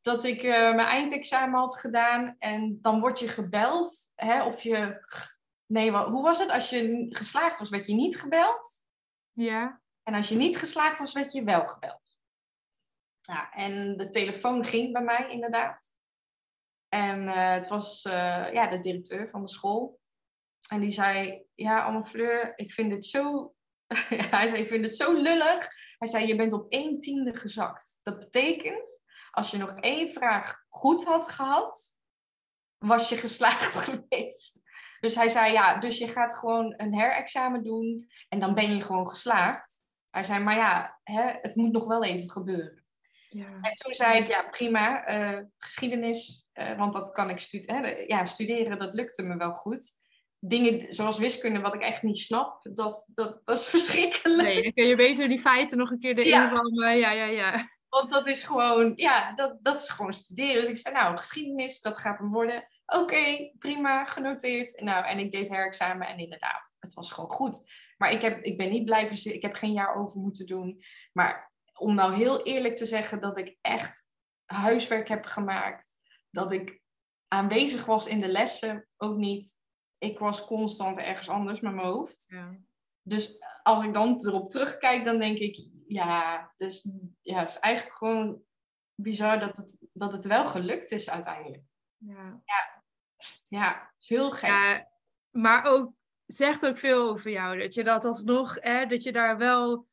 [SPEAKER 2] dat ik eh, mijn eindexamen had gedaan. En dan word je gebeld. Hè, of je. Nee, wa- hoe was het? Als je geslaagd was, werd je niet gebeld.
[SPEAKER 1] Ja.
[SPEAKER 2] En als je niet geslaagd was, werd je wel gebeld. Ja, en de telefoon ging bij mij inderdaad. En eh, het was ja, de directeur van de school. En die zei, ja, Anne Fleur, ik vind het zo... <laughs> Hij zei, ik vind het zo lullig. Hij zei, je bent op één tiende gezakt. Dat betekent, als je nog één vraag goed had gehad, was je geslaagd <laughs> geweest. Dus hij zei, ja, dus je gaat gewoon een herexamen doen en dan ben je gewoon geslaagd. Hij zei, maar ja, hè, het moet nog wel even gebeuren.
[SPEAKER 1] ja.
[SPEAKER 2] En toen zei ik, ja, prima, eh, geschiedenis, eh, want dat kan ik stu hè, de- ja, studeren, dat lukte me wel goed. Dingen zoals wiskunde, wat ik echt niet snap, dat, dat, dat is <laughs> verschrikkelijk.
[SPEAKER 1] Nee, dan kun je beter die feiten nog een keer erin
[SPEAKER 2] Ja.
[SPEAKER 1] rammen. Ja, ja, ja.
[SPEAKER 2] Want dat is gewoon, ja, dat, dat is gewoon studeren. Dus ik zei, nou, geschiedenis, dat gaat hem worden. Oké, prima, genoteerd. Nou, en ik deed herexamen en inderdaad, het was gewoon goed. Maar ik, heb, ik ben niet blijven zitten, ik heb geen jaar over moeten doen. Maar om nou heel eerlijk te zeggen dat ik echt huiswerk heb gemaakt, dat ik aanwezig was in de lessen, ook niet. Ik was constant ergens anders met mijn hoofd.
[SPEAKER 1] ja.
[SPEAKER 2] Dus als ik dan erop terugkijk, dan denk ik, ja, dus, ja, het is eigenlijk gewoon bizar dat het, dat het wel gelukt is uiteindelijk.
[SPEAKER 1] ja.
[SPEAKER 2] Ja, het is heel gek.
[SPEAKER 1] Ja, maar ook zegt ook veel over jou. Dat je dat alsnog, hè, dat je daar wel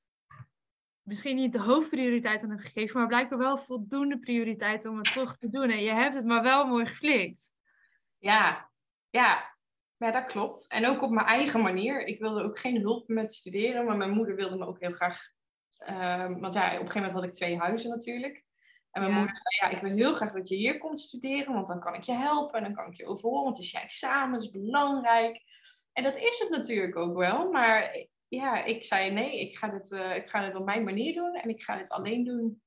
[SPEAKER 1] misschien niet de hoofdprioriteit aan hebt gegeven, maar blijkbaar wel voldoende prioriteit om het toch te doen. En je hebt het maar wel mooi geflikt.
[SPEAKER 2] Ja, ja. Ja, dat klopt. En ook op mijn eigen manier. Ik wilde ook geen hulp met studeren, maar mijn moeder wilde me ook heel graag. ehm, want ja, op een gegeven moment had ik twee huizen natuurlijk. En mijn
[SPEAKER 1] Ja.
[SPEAKER 2] moeder zei, ja, ik wil heel graag dat je hier komt studeren, want dan kan ik je helpen en dan kan ik je overhoren, want het is je examen, is belangrijk. En dat is het natuurlijk ook wel, maar ja, ik zei nee, ik ga dit, eh, ik ga dit op mijn manier doen en ik ga dit alleen doen.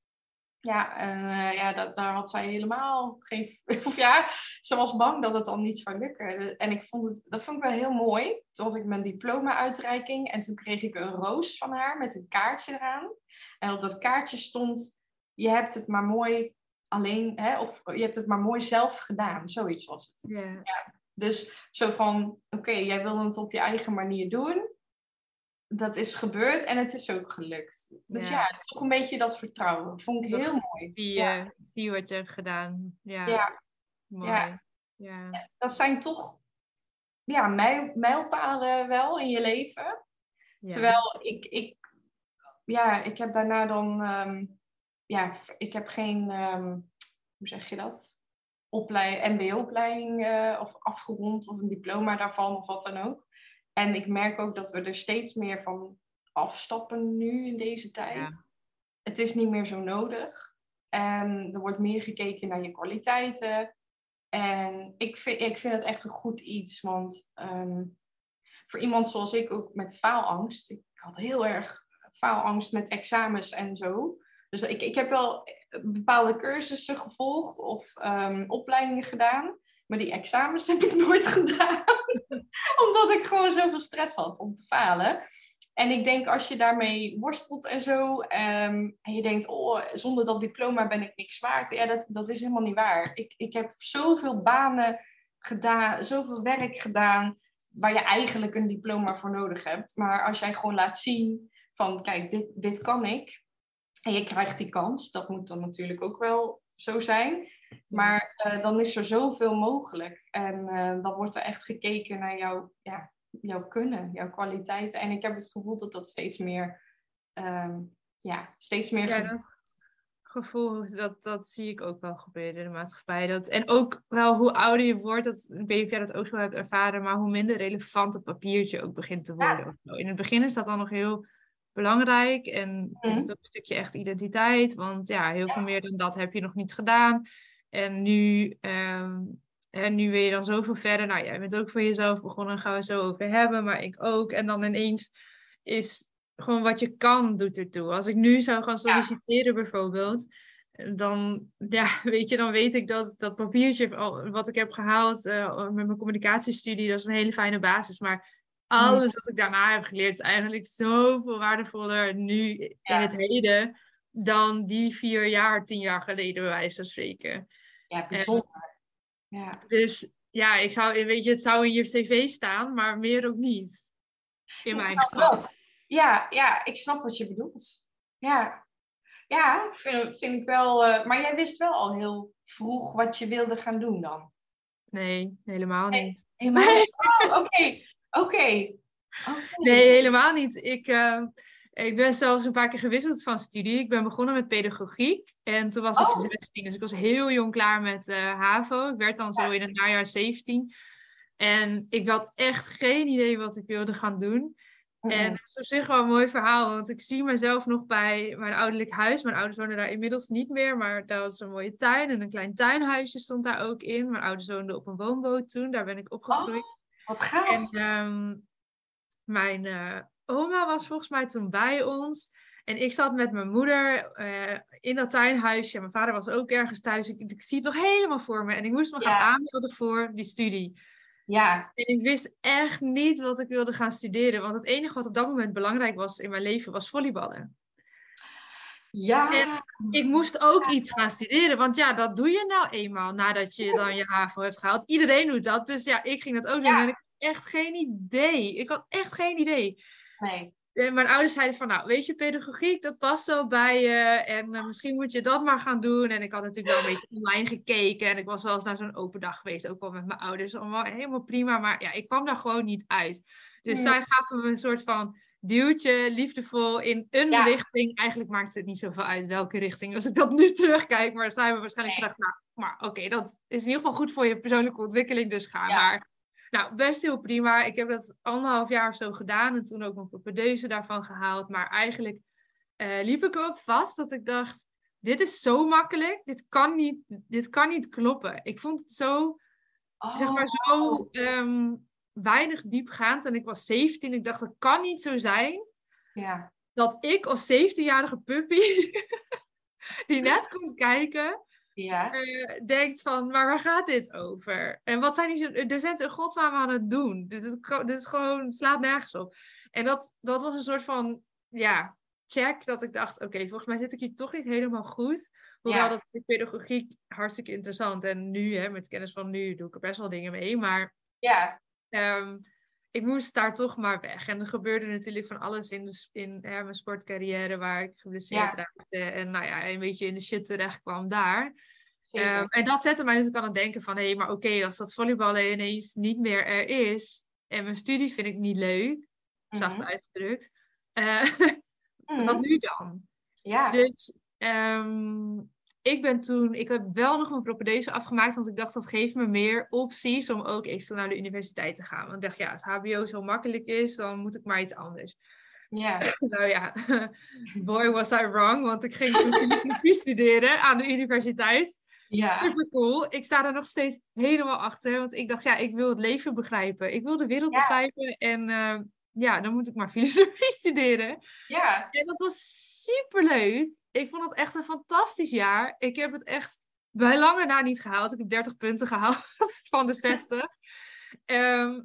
[SPEAKER 2] Ja, en eh, ja dat, daar had zij helemaal geen... <laughs> Of ja, ze was bang dat het dan niet zou lukken. En ik vond het, dat vond ik wel heel mooi. Toen had ik mijn diploma-uitreiking en toen kreeg ik een roos van haar met een kaartje eraan. En op dat kaartje stond, je hebt het maar mooi alleen, hè, of je hebt het maar mooi zelf gedaan. Zoiets was het.
[SPEAKER 1] Ja.
[SPEAKER 2] Dus zo van, oké, jij wilde het op je eigen manier doen. Dat is gebeurd en het is ook gelukt. Dus
[SPEAKER 1] Ja.
[SPEAKER 2] ja, toch een beetje dat vertrouwen. Vond ik heel mooi.
[SPEAKER 1] Zie,
[SPEAKER 2] Ja.
[SPEAKER 1] zie je wat je hebt gedaan. Ja,
[SPEAKER 2] Ja,
[SPEAKER 1] mooi.
[SPEAKER 2] ja. Dat zijn toch ja, mijl, mijlpalen wel in je leven. Terwijl ik, ik, ja, ik heb daarna dan, ehm, ja, ik heb geen, ehm, hoe zeg je dat? Opleiding, MBO-opleiding eh, of afgerond of een diploma daarvan of wat dan ook. En ik merk ook dat we er steeds meer van afstappen nu in deze tijd.
[SPEAKER 1] Ja.
[SPEAKER 2] Het is niet meer zo nodig. En er wordt meer gekeken naar je kwaliteiten. En ik vind, ik vind het echt een goed iets. Want ehm, voor iemand zoals ik ook met faalangst. Ik had heel erg faalangst met examens en zo. Dus ik, ik heb wel bepaalde cursussen gevolgd of ehm, opleidingen gedaan. Maar die examens <laughs> heb ik nooit gedaan. <laughs> Omdat ik gewoon zoveel stress had om te falen. En ik denk als je daarmee worstelt en zo. ehm, en je denkt, oh, zonder dat diploma ben ik niks waard. Ja, dat, dat is helemaal niet waar. Ik, ik heb zoveel banen gedaan, zoveel werk gedaan. Waar je eigenlijk een diploma voor nodig hebt. Maar als jij gewoon laat zien van, kijk, dit, dit kan ik. En je krijgt die kans. Dat moet dan natuurlijk ook wel zo zijn. Maar eh, dan is er zoveel mogelijk. En eh, dan wordt er echt gekeken naar jouw, ja, jouw kunnen, jouw kwaliteiten. En ik heb het gevoel dat dat steeds meer, ehm, ja, steeds meer
[SPEAKER 1] Ja, dat gevoel, dat, dat zie ik ook wel gebeuren in de maatschappij. Dat, en ook wel hoe ouder je wordt, dat, ik weet jij dat ook zo hebt ervaren, maar hoe minder relevant het papiertje ook begint te worden. In het begin is dat dan nog heel belangrijk en is
[SPEAKER 2] Mhm.
[SPEAKER 1] het ook een stukje echt identiteit, want ja, heel veel meer dan dat heb je nog niet gedaan. En nu, ehm, en nu wil je dan zoveel verder. Nou, jij bent ook voor jezelf begonnen, gaan we het zo over hebben, maar ik ook. En dan ineens is gewoon wat je kan, doet ertoe. Als ik nu zou gaan solliciteren bijvoorbeeld, dan, ja, weet je, dan weet ik dat dat papiertje wat ik heb gehaald eh, met mijn communicatiestudie, dat is een hele fijne basis. Maar alles wat ik daarna heb geleerd is eigenlijk zoveel waardevoller nu in het heden dan die vier jaar, tien jaar geleden, bij wijze van spreken.
[SPEAKER 2] Ja, bijzonder. Ja.
[SPEAKER 1] Dus ja, ik zou, weet je, het zou in je cv staan, maar meer ook niet. In mijn
[SPEAKER 2] Nou,
[SPEAKER 1] geval.
[SPEAKER 2] dat. Ja, ja, ik snap wat je bedoelt. Ja, ja vind, vind ik wel. eh, maar jij wist wel al heel vroeg wat je wilde gaan doen dan.
[SPEAKER 1] Nee, helemaal
[SPEAKER 2] Nee.
[SPEAKER 1] niet.
[SPEAKER 2] Helemaal. <laughs> Oh, Oké, oké. Oké.
[SPEAKER 1] Nee, helemaal niet. Ik, eh, ik ben zelfs een paar keer gewisseld van studie. Ik ben begonnen met pedagogiek. En toen was ik
[SPEAKER 2] Oh.
[SPEAKER 1] 16, dus ik was heel jong klaar met eh, HAVO. Ik werd dan zo in het najaar 17. En ik had echt geen idee wat ik wilde gaan doen. En het is op zich wel een mooi verhaal, want ik zie mezelf nog bij mijn ouderlijk huis. Mijn ouders wonen daar inmiddels niet meer, maar daar was een mooie tuin en een klein tuinhuisje stond daar ook in. Mijn ouders woonden op een woonboot toen, daar ben ik opgegroeid.
[SPEAKER 2] Wat gaaf.
[SPEAKER 1] En ehm, mijn eh, oma was volgens mij toen bij ons. En ik zat met mijn moeder eh, in dat tuinhuisje. Mijn vader was ook ergens thuis. Ik, ik zie het nog helemaal voor me. En ik moest me gaan aanmelden voor die studie.
[SPEAKER 2] Ja,
[SPEAKER 1] En ik wist echt niet wat ik wilde gaan studeren. Want het enige wat op dat moment belangrijk was in mijn leven was volleyballen.
[SPEAKER 2] ja.
[SPEAKER 1] Ik moest ook iets gaan studeren. Want ja, dat doe je nou eenmaal nadat je dan je HAVO hebt gehaald. Iedereen doet dat. Dus ja, ik ging dat ook doen.
[SPEAKER 2] Ja.
[SPEAKER 1] En ik had echt geen idee. Ik had echt geen idee.
[SPEAKER 2] Nee.
[SPEAKER 1] En mijn ouders zeiden van, nou, weet je, pedagogiek, dat past wel bij je. En eh, misschien moet je dat maar gaan doen. En ik had natuurlijk wel een beetje online gekeken. En ik was wel eens naar zo'n open dag geweest, ook wel met mijn ouders. Allemaal helemaal prima. Maar ja, ik kwam daar gewoon niet uit. Dus zij gaven me een soort van duwtje, liefdevol, in een
[SPEAKER 2] Ja.
[SPEAKER 1] richting. Eigenlijk maakt het niet zoveel uit welke richting. Als ik dat nu <laughs> terugkijk. Maar zij hebben waarschijnlijk
[SPEAKER 2] Nee.
[SPEAKER 1] gedacht, nou, maar oké, dat is in ieder geval goed voor je persoonlijke ontwikkeling. Dus ga
[SPEAKER 2] Ja.
[SPEAKER 1] maar. Nou, best heel prima. Ik heb dat anderhalf jaar of zo gedaan en toen ook mijn propedeuse daarvan gehaald. Maar eigenlijk eh, liep ik erop vast dat ik dacht, dit is zo makkelijk, dit kan niet, dit kan niet kloppen. Ik vond het zo, zeg maar, zo
[SPEAKER 2] Oh.
[SPEAKER 1] ehm, weinig diepgaand. En ik was 17, ik dacht, dat kan niet zo zijn
[SPEAKER 2] Ja.
[SPEAKER 1] dat ik als 17-jarige puppy, <laughs> die net komt kijken,
[SPEAKER 2] Ja.
[SPEAKER 1] eh, denkt van, maar waar gaat dit over? En wat zijn die docenten in godsnaam aan het doen? Dit, dit, dit is gewoon, slaat nergens op. En dat, dat was een soort van, ja, check dat ik dacht, oké, volgens mij zit ik hier toch niet helemaal goed. Hoewel
[SPEAKER 2] Ja.
[SPEAKER 1] dat de pedagogiek hartstikke interessant. En nu, hè, met kennis van nu, doe ik er best wel dingen mee. Maar
[SPEAKER 2] Ja.
[SPEAKER 1] Ehm, ik moest daar toch maar weg. En er gebeurde natuurlijk van alles in, de, in hè, mijn sportcarrière waar ik geblesseerd
[SPEAKER 2] Ja.
[SPEAKER 1] raakte. En nou ja, een beetje in de shit terecht kwam daar. Ehm, en dat zette mij natuurlijk aan het denken van... Hé, maar oké, als dat volleyballen ineens niet meer er is... En mijn studie vind ik niet leuk, zacht
[SPEAKER 2] Mhm.
[SPEAKER 1] uitgedrukt. eh, <laughs>
[SPEAKER 2] Mhm.
[SPEAKER 1] Wat nu dan?
[SPEAKER 2] Ja.
[SPEAKER 1] Dus ehm, ik ben toen, ik heb wel nog mijn propedeuse afgemaakt, want ik dacht dat geeft me meer opties om ook eventueel naar de universiteit te gaan. Want ik dacht, ja, als HBO zo makkelijk is, dan moet ik maar iets anders.
[SPEAKER 2] Ja. <laughs>
[SPEAKER 1] Nou ja, <laughs> boy was I wrong, want ik ging toen filosofie <laughs> studeren aan de universiteit.
[SPEAKER 2] Ja.
[SPEAKER 1] Super cool. Ik sta er nog steeds helemaal achter, want ik dacht, ja, ik wil het leven begrijpen. Ik wil de wereld
[SPEAKER 2] Ja.
[SPEAKER 1] begrijpen en eh, ja, dan moet ik maar <laughs> filosofie studeren.
[SPEAKER 2] Ja.
[SPEAKER 1] En dat was super leuk. Ik vond het echt een fantastisch jaar. Ik heb het echt bij lange na niet gehaald. Ik heb 30 punten <laughs> gehaald van de 60. Ehm,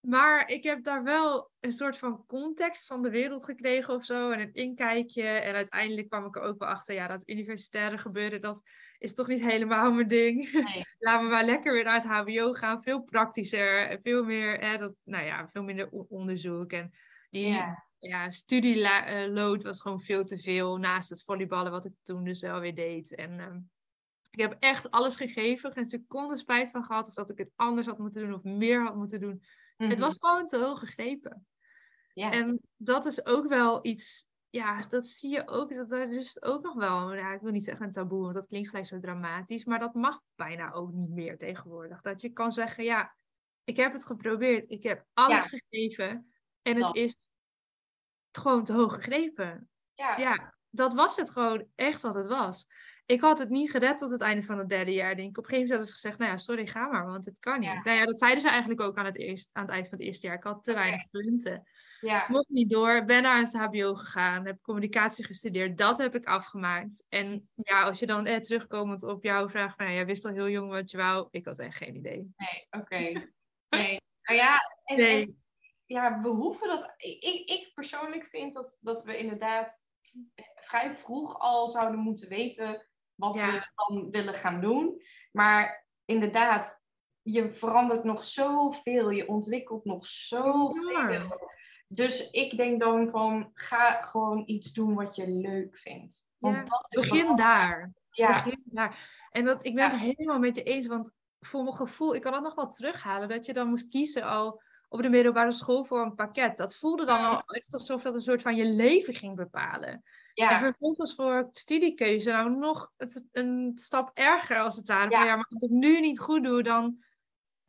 [SPEAKER 1] maar ik heb daar wel een soort van context van de wereld gekregen of zo. En een inkijkje. En uiteindelijk kwam ik er ook wel achter. Ja, dat universitaire gebeuren, dat is toch niet helemaal mijn ding.
[SPEAKER 2] Nee. <laughs>
[SPEAKER 1] Laten we maar lekker weer naar het HBO gaan. Veel praktischer. En veel meer, hè, dat, nou ja, veel minder onderzoek. En die,
[SPEAKER 2] Ja.
[SPEAKER 1] ja, studieload was gewoon veel te veel naast het volleyballen, wat ik toen dus wel weer deed. En ehm, ik heb echt alles gegeven, geen seconde spijt van gehad, of dat ik het anders had moeten doen of meer had moeten doen. Het
[SPEAKER 2] Mhm.
[SPEAKER 1] was gewoon te hoog gegrepen.
[SPEAKER 2] Ja.
[SPEAKER 1] En dat is ook wel iets, ja, dat zie je ook, dat er dus ook nog wel, ja, ik wil niet zeggen een taboe, want dat klinkt gelijk zo dramatisch, maar dat mag bijna ook niet meer tegenwoordig. Dat je kan zeggen, ja, ik heb het geprobeerd, ik heb alles gegeven en het is gewoon te hoog gegrepen.
[SPEAKER 2] Ja.
[SPEAKER 1] Ja, dat was het gewoon echt wat het was. Ik had het niet gered tot het einde van het derde jaar. Denk ik. Op een gegeven moment hadden ze gezegd, nou ja, sorry, ga maar, want het kan niet.
[SPEAKER 2] Ja.
[SPEAKER 1] Nou ja, dat zeiden ze eigenlijk ook aan het, eerst, aan het eind van het eerste jaar. Ik had te weinig punten.
[SPEAKER 2] Ja.
[SPEAKER 1] Mocht niet door, ben naar het HBO gegaan, heb communicatie gestudeerd. Dat heb ik afgemaakt. En ja, als je dan eh, terugkomend op jouw vraag van, ja, jij wist al heel jong wat je wou. Ik had echt geen idee.
[SPEAKER 2] Nee. Oké. Nee. Nou ja. En, ja, we hoeven dat. Ik, ik, ik persoonlijk vind dat, dat we inderdaad vrij vroeg al zouden moeten weten wat
[SPEAKER 1] Ja.
[SPEAKER 2] we dan willen gaan doen. Maar inderdaad, je verandert nog zoveel, je ontwikkelt nog zoveel.
[SPEAKER 1] Ja.
[SPEAKER 2] Dus ik denk dan van, ga gewoon iets doen wat je leuk vindt. Want
[SPEAKER 1] Ja,
[SPEAKER 2] dat is
[SPEAKER 1] begin
[SPEAKER 2] wat-
[SPEAKER 1] daar.
[SPEAKER 2] Ja,
[SPEAKER 1] Begin daar. En dat, ik ben
[SPEAKER 2] Ja.
[SPEAKER 1] het helemaal met je eens, want voor mijn gevoel, ik kan dat nog wel terughalen, dat je dan moest kiezen al op de middelbare school voor een pakket. Dat voelde dan al echt alsof dat een soort van je leven ging bepalen. En
[SPEAKER 2] ja,
[SPEAKER 1] vervolgens voor studiekeuze nou nog het, een stap erger als het ware.
[SPEAKER 2] Ja.
[SPEAKER 1] Van, ja, maar als ik nu niet goed doe, dan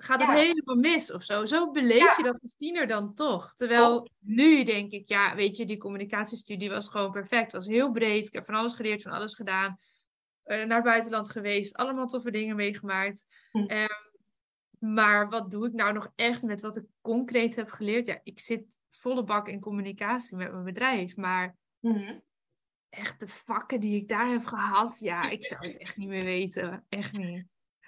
[SPEAKER 1] gaat het
[SPEAKER 2] Ja.
[SPEAKER 1] helemaal mis of zo. Zo beleef
[SPEAKER 2] Ja.
[SPEAKER 1] je dat als tiener dan toch. Terwijl nu denk ik, ja, weet je, die communicatiestudie was gewoon perfect. Het was heel breed. Ik heb van alles geleerd, van alles gedaan. Eh, naar het buitenland geweest. Allemaal toffe dingen meegemaakt.
[SPEAKER 2] Hm.
[SPEAKER 1] Ehm, maar wat doe ik nou nog echt met wat ik concreet heb geleerd? Ja, ik zit volle bak in communicatie met mijn bedrijf. Maar
[SPEAKER 2] Mhm.
[SPEAKER 1] echt de vakken die ik daar heb gehad, ja, <laughs> ik zou het echt niet meer weten. Echt niet.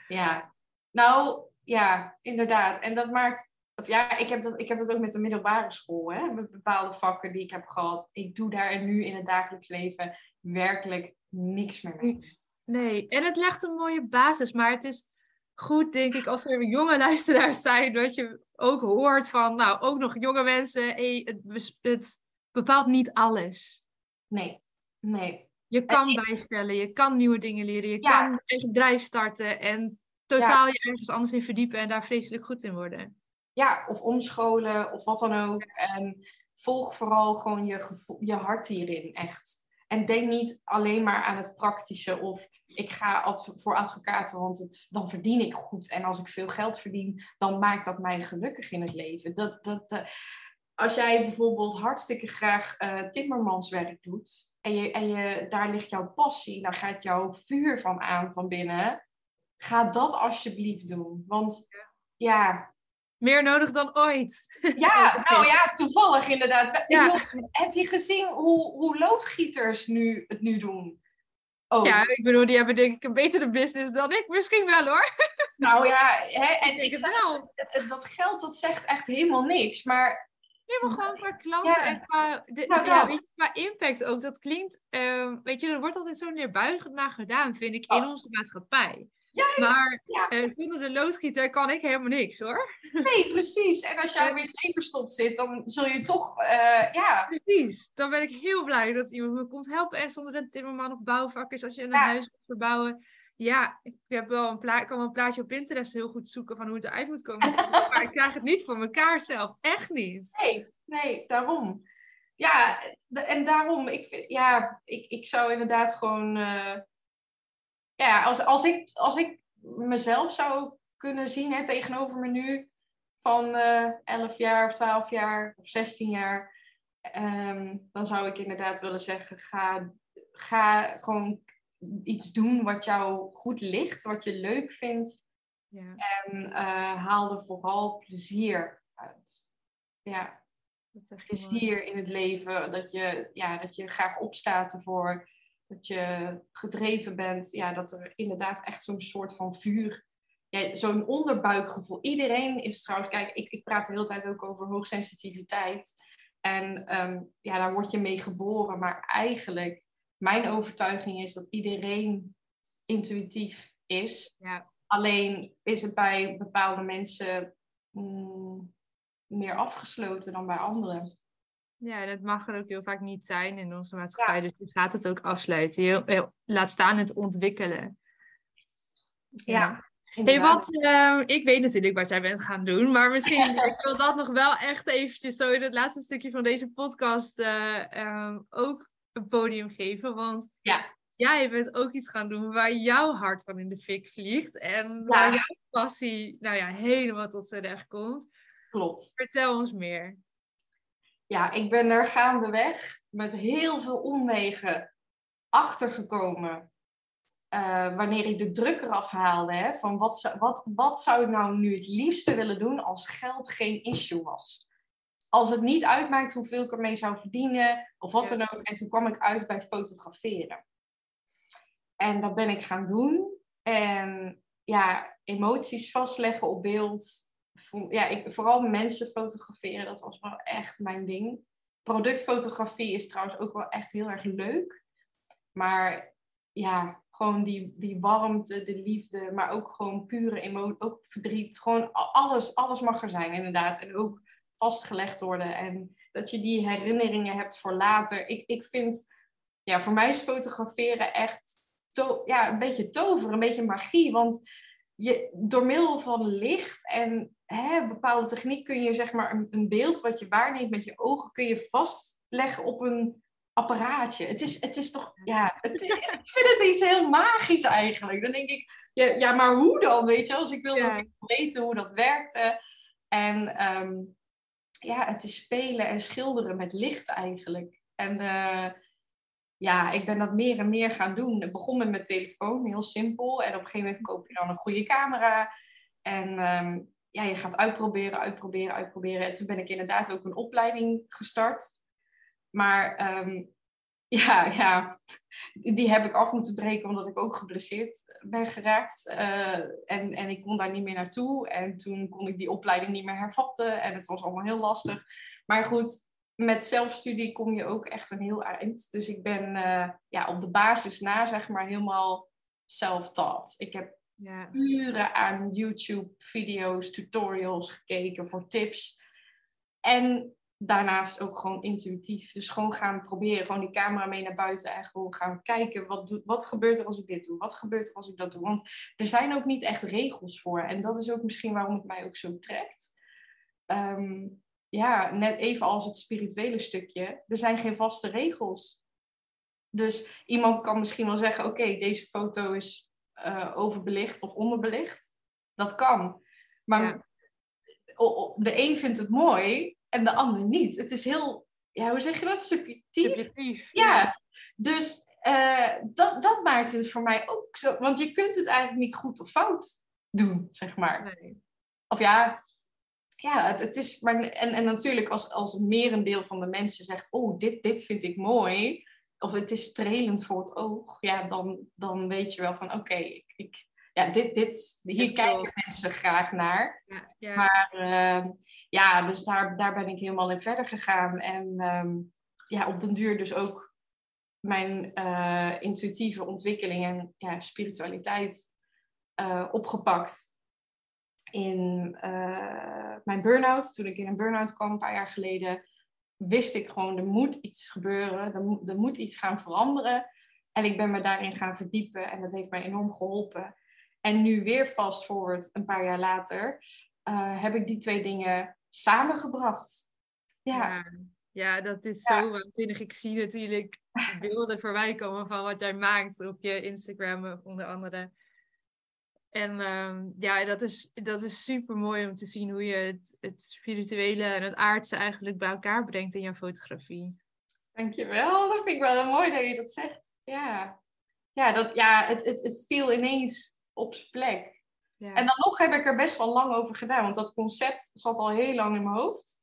[SPEAKER 2] ja. Nou, ja, inderdaad. En dat maakt... Of ja, ik heb, dat, ik heb dat ook met de middelbare school, hè. Met bepaalde vakken die ik heb gehad. Ik doe daar nu in het dagelijks leven werkelijk niks meer mee.
[SPEAKER 1] Nee, en het legt een mooie basis, maar het is goed, denk ik, als er jonge luisteraars zijn, dat je ook hoort van, nou, ook nog jonge mensen, hey, het, bepaalt niet alles.
[SPEAKER 2] Nee, nee.
[SPEAKER 1] Je kan bijstellen, je kan nieuwe dingen leren, je
[SPEAKER 2] Ja.
[SPEAKER 1] kan een eigen bedrijf starten en totaal je ergens anders in verdiepen en daar vreselijk goed in worden.
[SPEAKER 2] Ja, of omscholen of wat dan ook. En volg vooral gewoon je, je hart hierin, echt. En denk niet alleen maar aan het praktische of ik ga adv voor advocaten, want het, dan verdien ik goed. En als ik veel geld verdien, dan maakt dat mij gelukkig in het leven. Dat, dat, eh, als jij bijvoorbeeld hartstikke graag uh, timmermanswerk doet en, je, en je, daar ligt jouw passie, dan gaat jouw vuur van aan van binnen. Ga dat alsjeblieft doen. Want ja,
[SPEAKER 1] meer nodig dan ooit.
[SPEAKER 2] Ja, <laughs> nou ja, toevallig inderdaad. heb je gezien hoe, hoe loodgieters nu, het nu doen?
[SPEAKER 1] Oh. Ja, ik bedoel, die hebben denk ik een betere business dan ik. Misschien wel hoor. <laughs>
[SPEAKER 2] Nou ja, hè, en ik, zeg, dat geld dat zegt echt helemaal niks. Maar
[SPEAKER 1] ja, maar gewoon qua klanten en qua, de, nou, ja, weet je, qua impact ook. Dat klinkt, uh, weet je, er wordt altijd zo neerbuigend naar gedaan, vind ik, in onze maatschappij.
[SPEAKER 2] Juist,
[SPEAKER 1] maar ja. uh, zonder de loodgieter kan ik helemaal niks hoor.
[SPEAKER 2] Nee, precies. En als jij weer geen verstopt zit, dan zul je toch, uh, ja.
[SPEAKER 1] Precies. Dan ben ik heel blij dat iemand me komt helpen. En zonder een timmerman of bouwvakkers, als je een huis moet verbouwen. Ja, ik, heb wel een pla kan wel een plaatje op Pinterest heel goed zoeken van hoe het eruit moet komen. <laughs> maar ik krijg het niet voor elkaar zelf. Echt niet.
[SPEAKER 2] Nee, nee, daarom. Ja, en daarom, ik, vind, ja, ik, ik zou inderdaad gewoon... Uh, ja, als, als, ik, als ik mezelf zou kunnen zien hè, tegenover me nu van uh, eh, 11 jaar of 12 jaar of 16 jaar, um, dan zou ik inderdaad willen zeggen: ga, ga gewoon iets doen wat jou goed ligt, wat je leuk vindt. Ja. En uh, haal er vooral plezier uit. Ja, plezier in het leven. Dat je, ja, dat je graag opstaat ervoor dat je gedreven bent, ja, dat er inderdaad echt zo'n soort van vuur, ja, zo'n onderbuikgevoel. Iedereen is trouwens, kijk, ik, ik praat de hele tijd ook over hoogsensitiviteit. En um, ja, daar word je mee geboren. Maar eigenlijk, mijn overtuiging is dat iedereen intuïtief is.
[SPEAKER 1] Ja.
[SPEAKER 2] Alleen is het bij bepaalde mensen mm, meer afgesloten dan bij anderen.
[SPEAKER 1] Ja, dat mag er ook heel vaak niet zijn in onze maatschappij. Dus je gaat het ook afsluiten. Je, laat staan het ontwikkelen.
[SPEAKER 2] Ja.
[SPEAKER 1] Hey, wat, uh, ik weet natuurlijk wat jij bent gaan doen, maar misschien <laughs> ik wil dat nog wel echt eventjes zo in het laatste stukje van deze podcast uh, ook een podium geven. Want
[SPEAKER 2] ja.
[SPEAKER 1] jij bent ook iets gaan doen waar jouw hart van in de fik vliegt en waar jouw passie nou ja, helemaal tot zijn recht komt.
[SPEAKER 2] Klopt.
[SPEAKER 1] Vertel ons meer
[SPEAKER 2] ja, ik ben er gaandeweg met heel veel omwegen achtergekomen. Uh, wanneer ik de druk eraf haalde, hè, van wat, wat, wat zou ik nou nu het liefste willen doen als geld geen issue was. Als het niet uitmaakt hoeveel ik ermee zou verdienen, of wat dan ook. En toen kwam ik uit bij fotograferen. En dat ben ik gaan doen. En ja, emoties vastleggen op beeld, ja, ik, vooral mensen fotograferen, dat was wel echt mijn ding. Productfotografie is trouwens ook wel echt heel erg leuk. Maar ja, gewoon die, die warmte, de liefde, maar ook gewoon pure emotie, ook verdriet. Gewoon alles, alles mag er zijn, inderdaad. En ook vastgelegd worden. En dat je die herinneringen hebt voor later. Ik, ik vind, ja, voor mij is fotograferen echt ja, een beetje tover, een beetje magie. Want je, door middel van licht en hè, bepaalde techniek kun je zeg maar een, een, beeld wat je waarneemt met je ogen, kun je vastleggen op een apparaatje. Het is, het is toch, ja, het is, <laughs> ik vind het iets heel magisch eigenlijk. Dan denk ik, ja, ja maar hoe dan, weet je? Als ik wil ja. weten hoe dat werkte. En um, ja, het is spelen en schilderen met licht eigenlijk. En uh, ja, ik ben dat meer en meer gaan doen. Het begon met mijn telefoon, heel simpel. En op een gegeven moment koop je dan een goede camera. En um, ja, je gaat uitproberen, uitproberen, uitproberen. En toen ben ik inderdaad ook een opleiding gestart. Maar um, <laughs> ja, ja, die heb ik af moeten breken omdat ik ook geblesseerd ben geraakt. Uh, en, en ik kon daar niet meer naartoe. En toen kon ik die opleiding niet meer hervatten. En het was allemaal heel lastig. Maar goed, met zelfstudie kom je ook echt een heel eind. Dus ik ben uh, ja, op de basis na, zeg maar, helemaal self-taught. Ik heb ja. uren aan YouTube-video's, tutorials gekeken voor tips. En daarnaast ook gewoon intuïtief. Dus gewoon gaan proberen, gewoon die camera mee naar buiten en gewoon gaan kijken, wat, wat gebeurt er als ik dit doe? Wat gebeurt er als ik dat doe? Want er zijn ook niet echt regels voor. En dat is ook misschien waarom het mij ook zo trekt. Ehm, ja, net even als het spirituele stukje. Er zijn geen vaste regels. Dus iemand kan misschien wel zeggen, oké, deze foto is uh, overbelicht of onderbelicht. Dat kan. Maar
[SPEAKER 1] Ja.
[SPEAKER 2] de een vindt het mooi en de ander niet. Het is heel, ja, hoe zeg je dat? Subjectief.
[SPEAKER 1] Subjectief.
[SPEAKER 2] Ja, dus eh, dat, dat maakt het voor mij ook zo. Want je kunt het eigenlijk niet goed of fout doen, zeg maar.
[SPEAKER 1] Nee.
[SPEAKER 2] Of ja, ja het, het is. Maar, en, en natuurlijk, als, als merendeel van de mensen zegt: Oh, dit, dit vind ik mooi. Of het is strelend voor het oog. Ja, dan, dan weet je wel van: Oké, ik, ik, ja, dit, dit, hier kijken mensen graag naar.
[SPEAKER 1] Ja, ja.
[SPEAKER 2] Maar eh, ja, dus daar, daar ben ik helemaal in verder gegaan. En ehm, ja, op den duur dus ook mijn eh, intuïtieve ontwikkeling en ja, spiritualiteit eh, opgepakt. In eh, mijn burn-out, toen ik in een burn-out kwam een paar jaar geleden, wist ik gewoon, er moet iets gebeuren, er moet, er moet iets gaan veranderen. En ik ben me daarin gaan verdiepen en dat heeft mij enorm geholpen. En nu weer fast forward, een paar jaar later, eh, heb ik die twee dingen samengebracht. Ja,
[SPEAKER 1] Ja, ja, dat is
[SPEAKER 2] Ja.
[SPEAKER 1] zo waanzinnig. Ik zie natuurlijk beelden voorbij komen van wat jij maakt op je Instagram, eh, onder andere. En ehm, ja, dat is, dat is super mooi om te zien hoe je het, het spirituele en het aardse eigenlijk bij elkaar brengt in jouw fotografie.
[SPEAKER 2] dankjewel. Dat vind ik wel mooi dat je dat zegt. Ja, ja, dat, ja het, het, het viel ineens op zijn plek.
[SPEAKER 1] Ja.
[SPEAKER 2] En dan nog heb ik er best wel lang over gedaan, want dat concept zat al heel lang in mijn hoofd.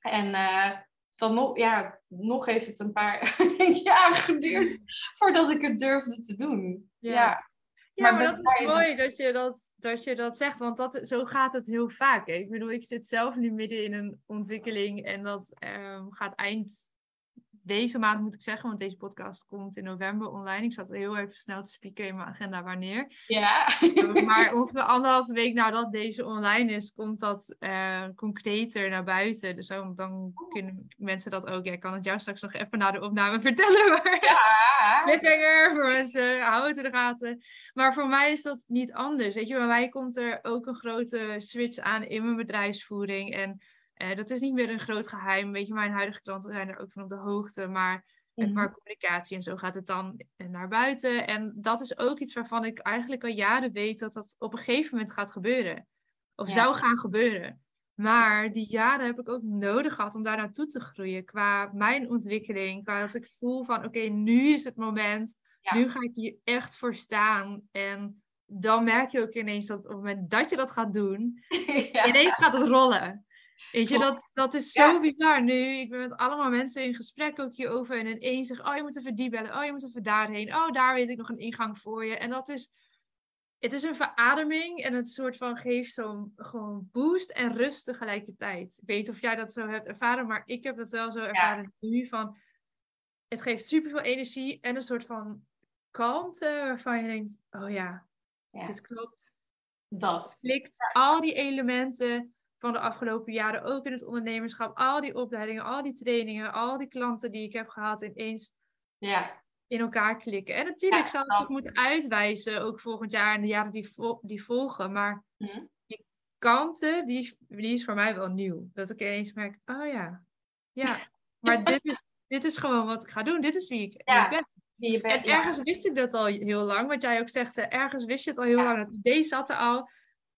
[SPEAKER 2] En eh, dan nog, ja, nog heeft het een paar <laughs> jaar geduurd voordat ik het durfde te doen.
[SPEAKER 1] Ja.
[SPEAKER 2] Ja,
[SPEAKER 1] Ja,
[SPEAKER 2] Maar
[SPEAKER 1] dat is mooi dat je dat, dat je dat zegt, want dat, zo gaat het heel vaak. Hè. Ik bedoel, ik zit zelf nu midden in een ontwikkeling en dat ehm, gaat eind deze maand, moet ik zeggen, want deze podcast komt in november online. Ik zat heel even snel te spieken in mijn agenda wanneer.
[SPEAKER 2] ja.
[SPEAKER 1] Maar ongeveer anderhalve week nadat deze online is, komt dat eh, concreter naar buiten. Dus dan, dan kunnen mensen dat ook. Ja, ik kan het jou straks nog even na de opname vertellen. Maar
[SPEAKER 2] ja. <laughs>
[SPEAKER 1] cliffhanger voor mensen, hou het in de gaten. Maar voor mij is dat niet anders. Weet je, bij mij komt er ook een grote switch aan in mijn bedrijfsvoering. En eh, dat is niet meer een groot geheim. Weet je, mijn huidige klanten zijn er ook van op de hoogte. Maar en
[SPEAKER 2] Mhm.
[SPEAKER 1] qua communicatie en zo gaat het dan naar buiten. En dat is ook iets waarvan ik eigenlijk al jaren weet dat dat op een gegeven moment gaat gebeuren. Of
[SPEAKER 2] Ja.
[SPEAKER 1] zou gaan gebeuren. Maar die jaren heb ik ook nodig gehad om daar naartoe te groeien. Qua mijn ontwikkeling. Qua dat ik voel van oké, nu is het moment.
[SPEAKER 2] Ja.
[SPEAKER 1] Nu ga ik hier echt voor staan. En dan merk je ook ineens dat op het moment dat je dat gaat doen, <laughs>
[SPEAKER 2] ja.
[SPEAKER 1] ineens gaat het rollen. Weet je, dat, dat is zo
[SPEAKER 2] Ja.
[SPEAKER 1] bizar nu. Ik ben met allemaal mensen in gesprek ook hierover. En ineens zeg oh, je moet even die bellen. Oh, je moet even daarheen. Oh, daar weet ik nog een ingang voor je. En dat is, het is een verademing. En het soort van geeft zo'n gewoon boost en rust tegelijkertijd. Ik weet niet of jij dat zo hebt ervaren, maar ik heb het wel zo ervaren nu van... Het geeft superveel energie en een soort van kalmte waarvan je denkt, oh ja,
[SPEAKER 2] Ja.
[SPEAKER 1] dit klopt
[SPEAKER 2] Dat.
[SPEAKER 1] klikt al die elementen van de afgelopen jaren, ook in het ondernemerschap, al die opleidingen, al die trainingen, al die klanten die ik heb gehad, ineens
[SPEAKER 2] Ja.
[SPEAKER 1] in elkaar klikken. En natuurlijk
[SPEAKER 2] Ja,
[SPEAKER 1] zal het zich moeten uitwijzen, ook volgend jaar en de jaren die, die volgen. Maar
[SPEAKER 2] Hm.
[SPEAKER 1] die kalmte, die is, die is voor mij wel nieuw. Dat ik ineens merk, oh ja, ja, <laughs> maar dit is, dit is gewoon wat ik ga doen. Dit is wie ik, wie
[SPEAKER 2] Ja.
[SPEAKER 1] ik ben.
[SPEAKER 2] Bent,
[SPEAKER 1] En ergens wist ik dat al heel lang, wat jij ook zegt. Ergens wist je het al heel
[SPEAKER 2] Ja.
[SPEAKER 1] lang. Het idee zat er al.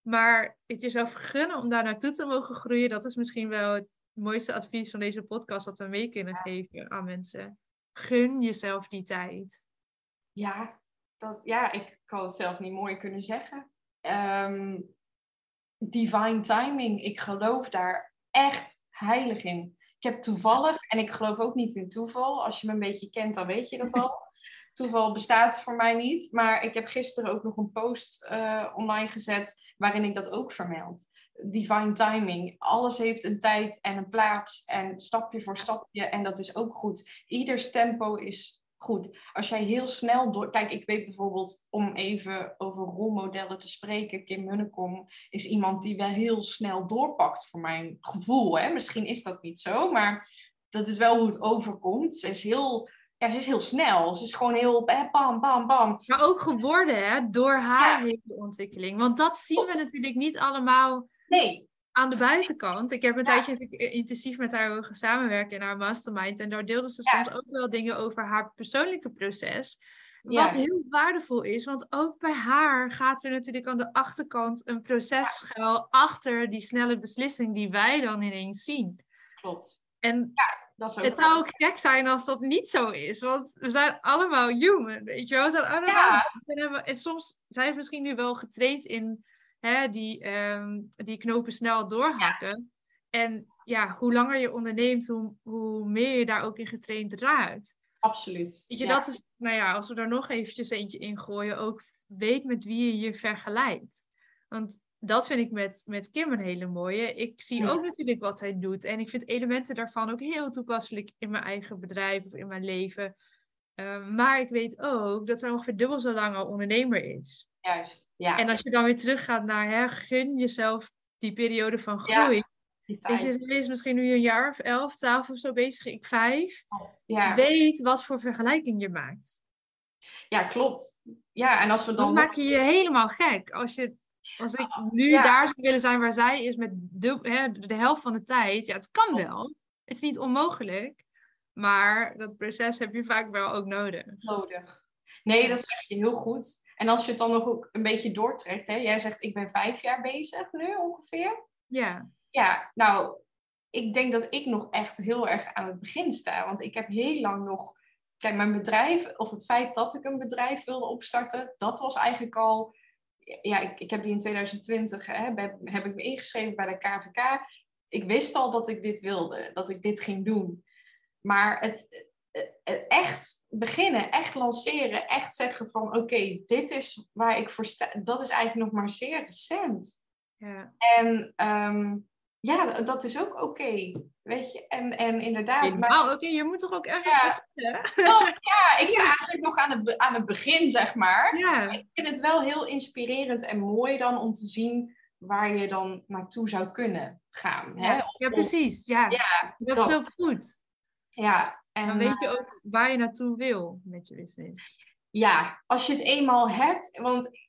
[SPEAKER 1] Maar het jezelf gunnen om daar naartoe te mogen groeien, dat is misschien wel het mooiste advies van deze podcast dat we mee kunnen geven aan mensen. Gun jezelf die tijd.
[SPEAKER 2] Ja, dat, ja, ik kan het zelf niet mooi kunnen zeggen. Ehm, divine timing, ik geloof daar echt heilig in. Ik heb toevallig, en ik geloof ook niet in toeval, als je me een beetje kent, dan weet je dat <laughs> al. Toeval bestaat voor mij niet, maar ik heb gisteren ook nog een post eh, online gezet waarin ik dat ook vermeld. Divine timing. Alles heeft een tijd en een plaats en stapje voor stapje en dat is ook goed. Ieders tempo is goed. Als jij heel snel door... Kijk, ik weet bijvoorbeeld, om even over rolmodellen te spreken, Kim Munnekom is iemand die wel heel snel doorpakt voor mijn gevoel. Hè? Misschien is dat niet zo, maar dat is wel hoe het overkomt. Ze is heel, ja, ze is heel snel. Ze is gewoon heel bam, bam, bam.
[SPEAKER 1] Maar ook geworden hè, door haar
[SPEAKER 2] Ja.
[SPEAKER 1] hele ontwikkeling. Want dat zien we natuurlijk niet allemaal
[SPEAKER 2] Nee,
[SPEAKER 1] aan de buitenkant. Ik heb een tijdje natuurlijk intensief met haar mogen samenwerken in haar mastermind. En daar deelde ze soms ook wel dingen over haar persoonlijke proces. Wat heel waardevol is, want ook bij haar gaat er natuurlijk aan de achterkant een proces schuil achter die snelle beslissing die wij dan ineens zien.
[SPEAKER 2] Klopt.
[SPEAKER 1] En dat het zou ook gek zijn als dat niet zo is, want we zijn allemaal human, weet je wel. We zijn allemaal... En, en soms zijn we misschien nu wel getraind in hè, die, um, die knopen snel doorhakken. En ja, hoe langer je onderneemt, hoe, hoe meer je daar ook in getraind raakt.
[SPEAKER 2] Absoluut.
[SPEAKER 1] Weet je, dat is, nou ja, als we daar nog eventjes eentje in gooien, ook weet met wie je je vergelijkt. Want dat vind ik met, met Kim een hele mooie. Ik zie ook natuurlijk wat zij doet. En ik vind elementen daarvan ook heel toepasselijk in mijn eigen bedrijf of in mijn leven. Ehm, maar ik weet ook dat zij ongeveer dubbel zo lang al ondernemer is.
[SPEAKER 2] Juist, ja.
[SPEAKER 1] En als je dan weer teruggaat naar, hè, gun jezelf die periode van groei. Ja. Je, is misschien nu een jaar of elf, twaalf of zo bezig, ik vijf. Ja. Weet wat voor vergelijking je maakt.
[SPEAKER 2] Ja, klopt. Ja, en als we dan...
[SPEAKER 1] Dan maak je je helemaal gek. Als, je, als ik nu daar zou willen zijn waar zij is met de, hè, de helft van de tijd. Ja, het kan wel. Het is niet onmogelijk. Maar dat proces heb je vaak wel ook nodig.
[SPEAKER 2] Nodig. Nee, dat zeg je heel goed. En als je het dan nog ook een beetje doortrekt. Hè? Jij zegt, ik ben vijf jaar bezig nu ongeveer.
[SPEAKER 1] Ja.
[SPEAKER 2] Ja, nou, ik denk dat ik nog echt heel erg aan het begin sta. Want ik heb heel lang nog... Kijk, mijn bedrijf, of het feit dat ik een bedrijf wilde opstarten, dat was eigenlijk al... Ja, ik, ik heb die in 2020, hè, heb, heb ik me ingeschreven bij de KVK. Ik wist al dat ik dit wilde, dat ik dit ging doen. Maar het, echt beginnen, echt lanceren, echt zeggen van oké, dit is waar ik voor sta, dat is eigenlijk nog maar zeer recent.
[SPEAKER 1] Ja.
[SPEAKER 2] En um, ja, dat is ook oké. Weet je, en, en inderdaad.
[SPEAKER 1] Maar... oké, je moet toch ook ergens
[SPEAKER 2] ja. beginnen? Oh, ja, <laughs> ik sta eigenlijk nog aan het, aan het begin, zeg maar.
[SPEAKER 1] Ja.
[SPEAKER 2] Ik vind het wel heel inspirerend en mooi dan om te zien waar je dan naartoe zou kunnen gaan.
[SPEAKER 1] Ja,
[SPEAKER 2] hè?
[SPEAKER 1] ja precies. Ja,
[SPEAKER 2] ja
[SPEAKER 1] dat, dat, is ook goed.
[SPEAKER 2] Ja.
[SPEAKER 1] En dan weet je ook waar je naartoe wil met je business.
[SPEAKER 2] Ja, als je het eenmaal hebt, want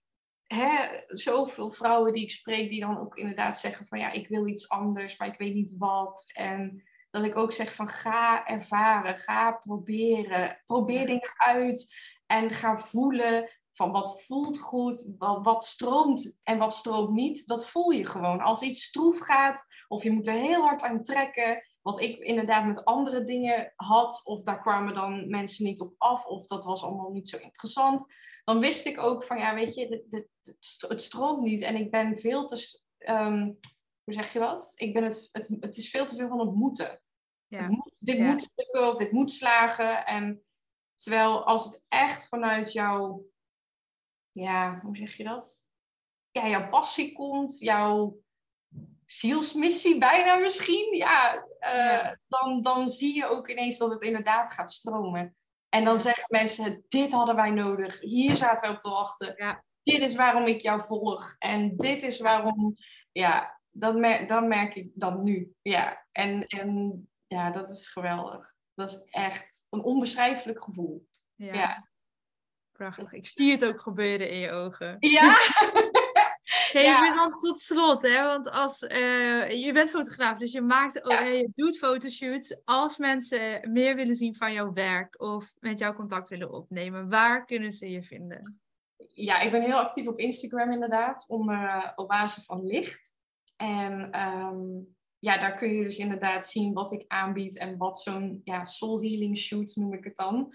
[SPEAKER 2] hè, zoveel vrouwen die ik spreek, die dan ook inderdaad zeggen van ja, ik wil iets anders, maar ik weet niet wat. En dat ik ook zeg van ga ervaren, ga proberen, probeer dingen uit en ga voelen van wat voelt goed, wat, wat stroomt en wat stroomt niet. Dat voel je gewoon. Als iets stroef gaat of je moet er heel hard aan trekken, wat ik inderdaad met andere dingen had, of daar kwamen dan mensen niet op af, of dat was allemaal niet zo interessant dan wist ik ook van, ja, weet je, het stroomt niet. En ik ben veel te, um, hoe zeg je dat? Ik ben het, het, het is veel te veel van het moeten. Ja. Het moet, dit moet lukken of dit moet slagen. En terwijl als het echt vanuit jouw, ja, hoe zeg je dat? Ja, jouw passie komt, jouw zielsmissie bijna misschien, ja, uh, Dan, dan zie je ook ineens dat het inderdaad gaat stromen. En dan zeggen mensen, dit hadden wij nodig. Hier zaten wij op te wachten.
[SPEAKER 1] Ja.
[SPEAKER 2] Dit is waarom ik jou volg. En dit is waarom, ja, dat merk, dat merk ik dan nu. Ja, en, en ja, dat is geweldig. Dat is echt een onbeschrijfelijk gevoel. Ja.
[SPEAKER 1] Prachtig. Ik zie het ook gebeuren in je ogen.
[SPEAKER 2] Ja. <laughs>
[SPEAKER 1] Hey, ja. dan tot slot, hè? want als, uh, je bent fotograaf, dus je, maakt, ja. uh, je doet fotoshoots. Als mensen meer willen zien van jouw werk of met jou contact willen opnemen, waar kunnen ze je vinden?
[SPEAKER 2] Ja, ik ben heel actief op Instagram inderdaad, onder uh, Oase van Licht. En um, ja, daar kun je dus inderdaad zien wat ik aanbied en wat zo'n ja, soul healing shoot noem ik het dan.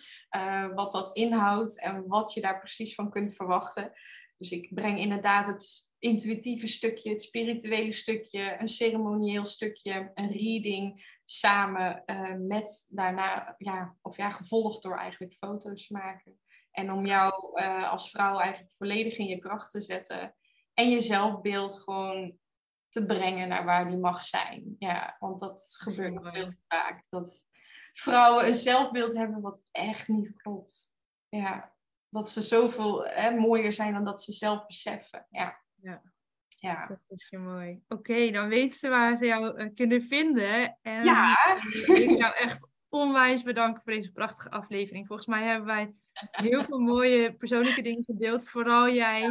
[SPEAKER 2] wat dat inhoudt en wat je daar precies van kunt verwachten. Dus ik breng inderdaad het intuïtieve stukje, het spirituele stukje, een ceremonieel stukje, een reading samen uh, met daarna, ja, of ja, gevolgd door eigenlijk foto's maken. En om jou uh, als vrouw eigenlijk volledig in je kracht te zetten en je zelfbeeld gewoon te brengen naar waar die mag zijn. Ja, want dat gebeurt nog veel te vaak. Dat vrouwen een zelfbeeld hebben wat echt niet klopt. Ja, dat ze zoveel hè, mooier zijn dan dat ze zelf beseffen. Ja.
[SPEAKER 1] Ja.
[SPEAKER 2] Ja.
[SPEAKER 1] Dat is je mooi. Oké, dan weten ze waar ze jou uh, kunnen vinden. En
[SPEAKER 2] ja. <laughs>
[SPEAKER 1] ik wil jou echt onwijs bedanken voor deze prachtige aflevering. Volgens mij hebben wij heel veel mooie persoonlijke dingen gedeeld. Vooral jij.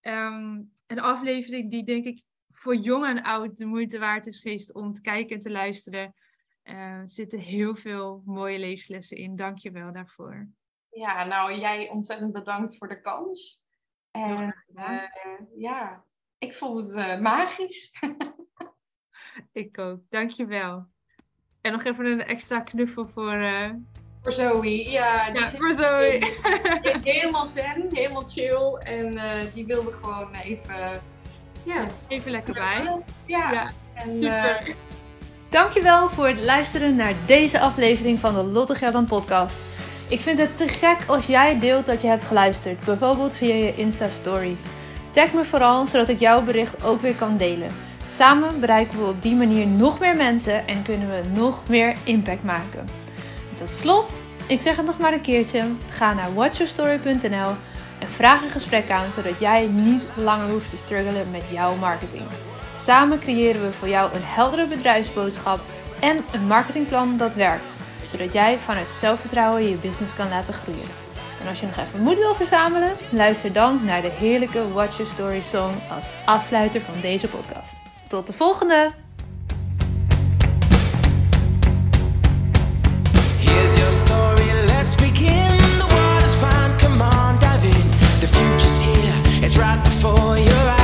[SPEAKER 1] Um, een aflevering die denk ik voor jong en oud de moeite waard is geweest om te kijken en te luisteren. Eh, er zitten heel veel mooie levenslessen in. Dank je wel daarvoor.
[SPEAKER 2] Ja, nou jij ontzettend bedankt voor de kans. En uh, ja, ik vond het uh, magisch. <laughs>
[SPEAKER 1] ik ook, Dank je wel. En nog even een extra knuffel voor... Uh...
[SPEAKER 2] Voor Zoe, ja.
[SPEAKER 1] ja voor Zoe. <laughs>
[SPEAKER 2] helemaal zen, helemaal chill. En die wilde gewoon even...
[SPEAKER 1] Ja, even lekker bij.
[SPEAKER 2] Ja, ja.
[SPEAKER 1] En, super.
[SPEAKER 3] Dankjewel voor het luisteren naar deze aflevering van de Lotte Geldan podcast. Ik vind het te gek als jij deelt dat je hebt geluisterd, bijvoorbeeld via je Insta Stories. Tag me vooral, zodat ik jouw bericht ook weer kan delen. Samen bereiken we op die manier nog meer mensen en kunnen we nog meer impact maken. En tot slot, ik zeg het nog maar een keertje, ga naar watchyourstory.nl en vraag een gesprek aan, zodat jij niet langer hoeft te struggelen met jouw marketing. Samen creëren we voor jou een heldere bedrijfsboodschap en een marketingplan dat werkt, zodat jij vanuit zelfvertrouwen je business kan laten groeien. En als je nog even moed wil verzamelen, luister dan naar de heerlijke Watch Your Story song als afsluiter van deze podcast. Tot de volgende! The. The future's here, it's right before your eyes.